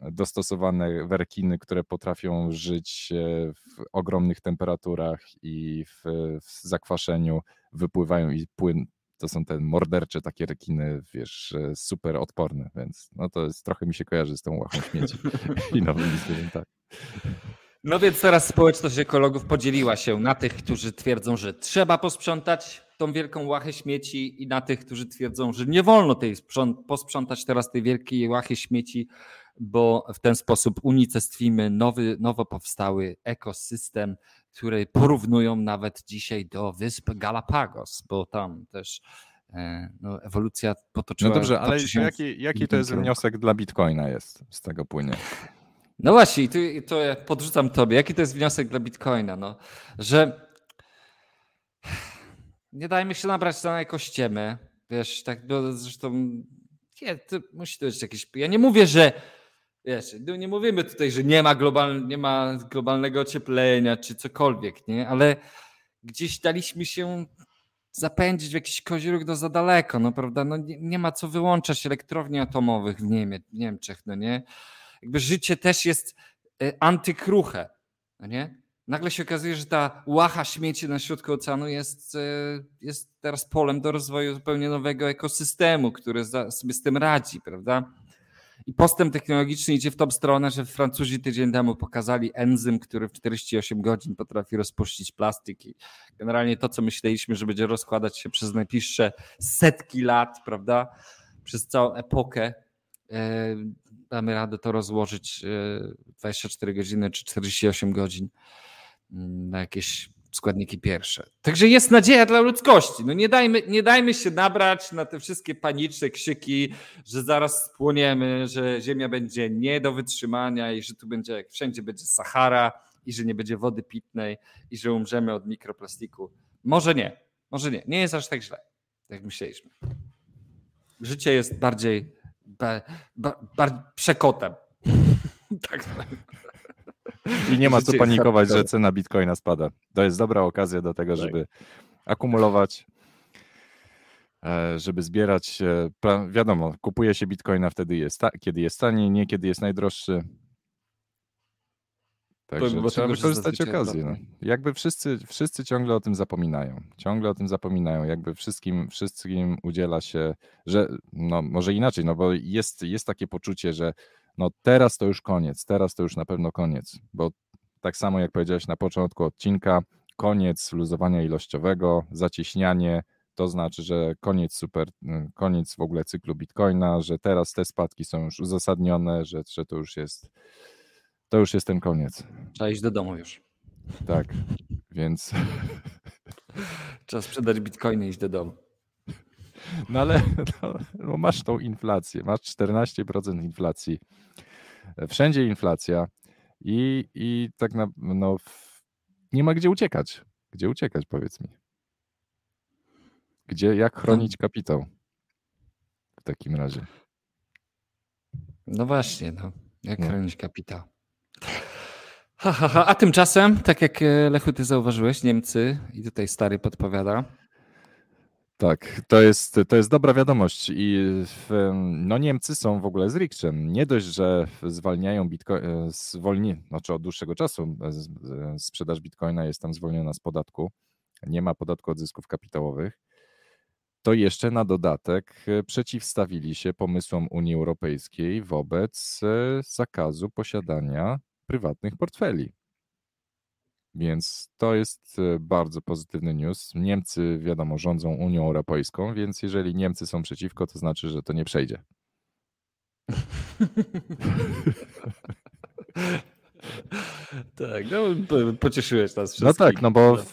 dostosowane rekiny, które potrafią żyć e, w ogromnych temperaturach i w, w zakwaszeniu, wypływają i płyn, to są te mordercze takie rekiny, wiesz, e, super odporne, więc no to jest, trochę mi się kojarzy z tą łachą śmieci i nowymi zwierzętami. No więc teraz społeczność ekologów podzieliła się na tych, którzy twierdzą, że trzeba posprzątać tą wielką łachę śmieci i na tych, którzy twierdzą, że nie wolno tej sprząt- posprzątać teraz tej wielkiej łachy śmieci, bo w ten sposób unicestwimy nowy, nowo powstały ekosystem, który porównują nawet dzisiaj do wysp Galapagos, bo tam też e, no, ewolucja potoczyła No dobrze, ale jaki, jaki to jest wniosek dla Bitcoina jest z tego płynie? No właśnie, i tu, to ja podrzucam tobie. Jaki to jest wniosek dla Bitcoina? No, że nie dajmy się nabrać na ekościemy. Wiesz, tak, bo zresztą nie, to musi to być jakieś. Ja nie mówię, że wiesz, no nie mówimy tutaj, że nie ma, global, nie ma globalnego ocieplenia czy cokolwiek, nie? Ale gdzieś daliśmy się zapędzić w jakiś koziróg do za daleko, no prawda? No nie, nie ma co wyłączać elektrowni atomowych w Niemie, Niemczech, no nie? jakby życie też jest e, antykruche, no nie? Nagle się okazuje, że ta łacha śmieci na środku oceanu jest, e, jest teraz polem do rozwoju zupełnie nowego ekosystemu, który sobie z tym radzi, prawda? I postęp technologiczny idzie w tą stronę, że Francuzi tydzień temu pokazali enzym, który w 48 godzin potrafi rozpuścić plastik. I generalnie to, co myśleliśmy, że będzie rozkładać się przez najbliższe setki lat, prawda? Przez całą epokę, e, damy radę to rozłożyć e, 24 godziny czy 48 godzin mm, na jakieś składniki pierwsze. Także jest nadzieja dla ludzkości. No nie dajmy, nie dajmy się nabrać na te wszystkie paniczne krzyki, że zaraz spłoniemy, że ziemia będzie nie do wytrzymania i że tu będzie, jak wszędzie będzie Sahara i że nie będzie wody pitnej i że umrzemy od mikroplastiku. Może nie, może nie. Nie jest aż tak źle, jak myśleliśmy. Życie jest bardziej ba, ba, ba, przekotem. tak. I nie ma co panikować, że cena Bitcoina spada. To jest dobra okazja do tego, Tak. żeby akumulować, e, żeby zbierać. e, Wiadomo, kupuje się Bitcoina wtedy, jest kiedy jest taniej, nie kiedy jest najdroższy. Także Pomimo trzeba wykorzystać okazję. No. Jakby wszyscy, wszyscy ciągle o tym zapominają. Ciągle o tym zapominają. Jakby wszystkim, wszystkim udziela się, że no może inaczej, no bo jest, jest takie poczucie, że no teraz to już koniec, teraz to już na pewno koniec, bo tak samo jak powiedziałeś na początku odcinka, koniec luzowania ilościowego, zacieśnianie, to znaczy, że koniec super, koniec w ogóle cyklu Bitcoina, że teraz te spadki są już uzasadnione, że, że to już jest to już jest ten koniec. Trzeba iść do domu już. Tak, więc Trzeba sprzedać bitcoiny i iść do domu. No ale no, no masz tą inflację, masz 14% inflacji. Wszędzie inflacja i, i tak na, no, nie ma gdzie uciekać. Gdzie uciekać, powiedz mi. Gdzie, jak chronić kapitał w takim razie? No właśnie, no. Jak No. chronić kapitał? Ha, ha, ha. A tymczasem, tak jak e, Lechu, ty zauważyłeś, Niemcy, i tutaj stary podpowiada, Tak, to jest, to jest dobra wiadomość i w, no Niemcy są w ogóle z rikczem. Nie dość, że zwalniają bitcoin, zwolni, znaczy od dłuższego czasu e, e, sprzedaż bitcoina jest tam zwolniona z podatku, nie ma podatku od zysków kapitałowych, to jeszcze na dodatek e, przeciwstawili się pomysłom Unii Europejskiej wobec e, zakazu posiadania prywatnych portfeli. Więc to jest e, bardzo pozytywny news. Niemcy, wiadomo, rządzą Unią Europejską, więc jeżeli Niemcy są przeciwko, to znaczy, że to nie przejdzie. tak, no po- pocieszyłeś nas No wszystkich. tak, no bo w,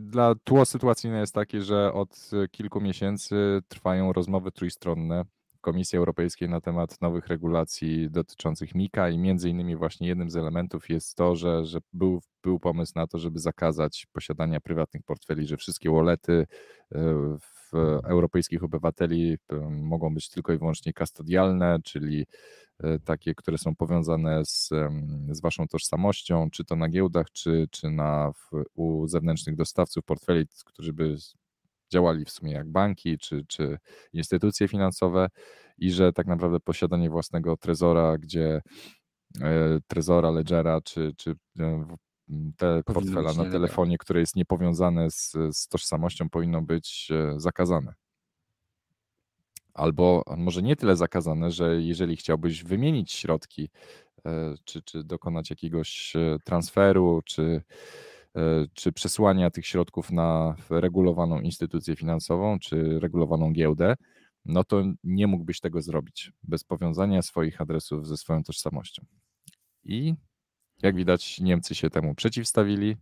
dla tło sytuacyjne jest takie, że od e, kilku miesięcy trwają rozmowy trójstronne Komisji Europejskiej na temat nowych regulacji dotyczących MIKA i między innymi właśnie jednym z elementów jest to, że, że był, był pomysł na to, żeby zakazać posiadania prywatnych portfeli, że wszystkie wallety, e, w- europejskich obywateli mogą być tylko i wyłącznie kastodialne, czyli takie, które są powiązane z, z waszą tożsamością, czy to na giełdach, czy, czy na, u zewnętrznych dostawców portfeli, którzy by działali w sumie jak banki czy, czy instytucje finansowe i że tak naprawdę posiadanie własnego trezora, gdzie e, trezora, ledgera czy, czy e, te portfela na telefonie, które jest niepowiązane z, z tożsamością, powinno być e, zakazane. Albo może nie tyle zakazane, że jeżeli chciałbyś wymienić środki, czy, czy dokonać jakiegoś transferu, czy czy przesłania tych środków na regulowaną instytucję finansową, czy regulowaną giełdę, no to nie mógłbyś tego zrobić bez powiązania swoich adresów ze swoją tożsamością. I jak widać, Niemcy się temu przeciwstawili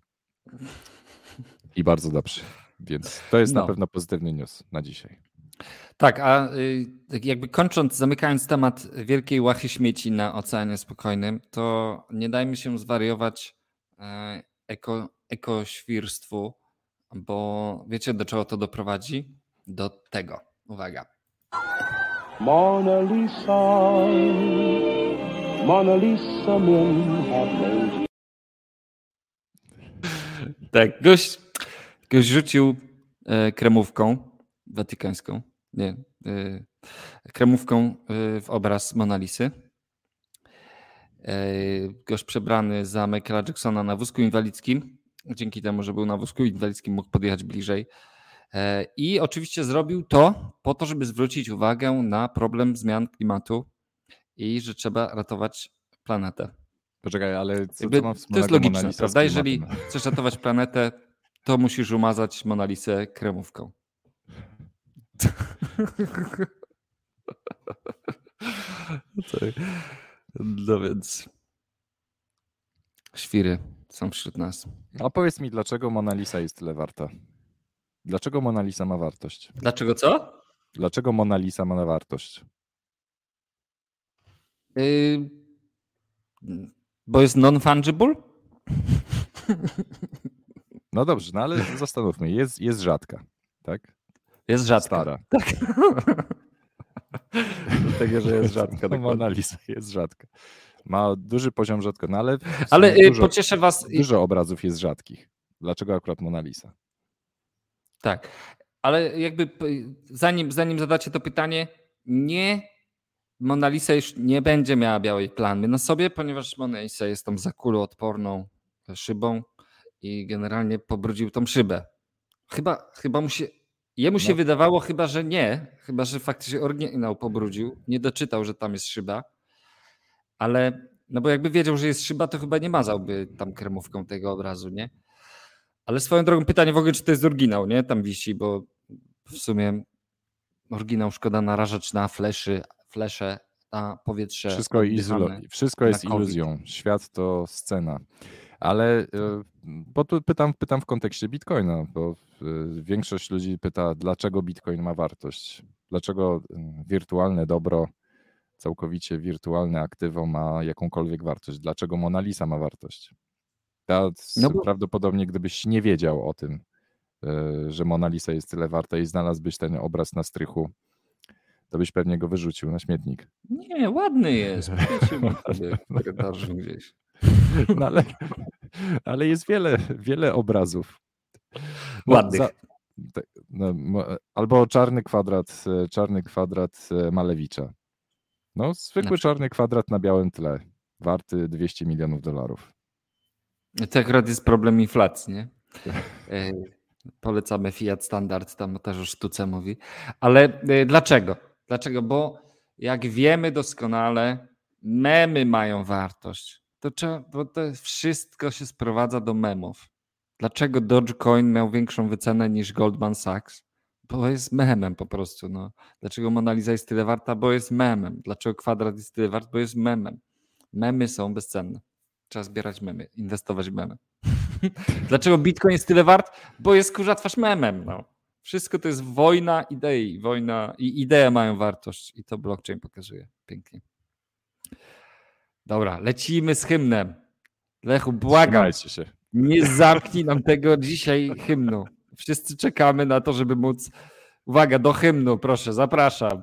i bardzo dobrze. Więc to jest no. na pewno pozytywny news na dzisiaj. Tak, a y, jakby kończąc, zamykając temat wielkiej łachy śmieci na Oceanie Spokojnym, to nie dajmy się zwariować e, eko, ekoświrstwu, bo wiecie do czego to doprowadzi? Do tego. Uwaga. Mona Lisa, Mona Lisa, Tak, gość, gość rzucił e, kremówką watykańską, nie, e, kremówką e, w obraz Monalisy. Gość przebrany za Michaela Jacksona na wózku inwalidzkim dzięki temu, że był na wózku inwalidzkim, mógł podjechać bliżej. E, I oczywiście zrobił to po to, żeby zwrócić uwagę na problem zmian klimatu i że trzeba ratować planetę. Poczekaj, ale co, co ma To jest logiczne, prawda? Jeżeli chcesz ratować planetę, to musisz umazać Monalisę kremówką. No więc świry są wśród nas. A powiedz mi, dlaczego Mona Lisa jest tyle warta? Dlaczego Mona Lisa ma wartość? Dlaczego co? Dlaczego Mona Lisa ma wartość? Yy, bo jest non-fungible? No dobrze, no ale zastanówmy, jest, jest rzadka, tak? Jest rzadka. Stara. Tak. Dlatego, że jest rzadka. Tak Mona Lisa jest rzadka. Ma duży poziom rzadko, no ale. Ale y, dużo, pocieszę Was. Dużo obrazów jest rzadkich. Dlaczego akurat Mona Lisa? Tak, ale jakby zanim, zanim zadacie to pytanie, nie. Mona Lisa już nie będzie miała białej plamy na sobie, ponieważ Mona Lisa jest tą zakuloodporną szybą i generalnie pobrudził tą szybę. Chyba, chyba mu się, jemu się no. wydawało chyba, że nie, chyba, że faktycznie oryginał pobrudził, nie doczytał, że tam jest szyba ale no bo jakby wiedział, że jest szyba, to chyba nie mazałby tam kremówką tego obrazu, nie? Ale swoją drogą pytanie w ogóle, czy to jest oryginał, nie? Tam wisi, bo w sumie oryginał szkoda narażać na fleszy, flesze, na powietrze. Wszystko, wszystko jest iluzją. Świat to scena. Ale e, bo tu pytam, pytam w kontekście Bitcoina, bo e, większość ludzi pyta, dlaczego Bitcoin ma wartość? Dlaczego mm, wirtualne dobro całkowicie wirtualne aktywo ma jakąkolwiek wartość. Dlaczego Mona Lisa ma wartość? Ja no bo... Prawdopodobnie gdybyś nie wiedział o tym, e, że Mona Lisa jest tyle warta i znalazłbyś ten obraz na strychu, to byś pewnie go wyrzucił na śmietnik. Nie, ładny jest. w gdzieś. No ale, ale jest wiele, wiele obrazów. Ładnych. Za, no, albo czarny kwadrat, e, czarny kwadrat e, Malewicza. No, zwykły czarny kwadrat na białym tle, warty 200 milionów dolarów. To akurat jest problem inflacji, nie? E, polecamy Fiat Standard, tam też o sztuce mówi. Ale dlaczego? Dlaczego? Bo jak wiemy doskonale, memy mają wartość. To, trzeba, bo to wszystko się sprowadza do memów. Dlaczego Dogecoin miał większą wycenę niż Goldman Sachs? bo jest memem po prostu. No. Dlaczego Mona Lisa jest tyle warta? Bo jest memem. Dlaczego kwadrat jest tyle wart? Bo jest memem. Memy są bezcenne. Trzeba zbierać memy, inwestować w memy. Dlaczego Bitcoin jest tyle wart? Bo jest kurza twarz memem. No. Wszystko to jest wojna idei. Wojna i idee mają wartość. I to blockchain pokazuje pięknie. Dobra, lecimy z hymnem. Lechu, błagam. się. Nie zamknij nam tego dzisiaj hymnu. Wszyscy czekamy na to, żeby móc Uwaga, do hymnu, proszę, zapraszam.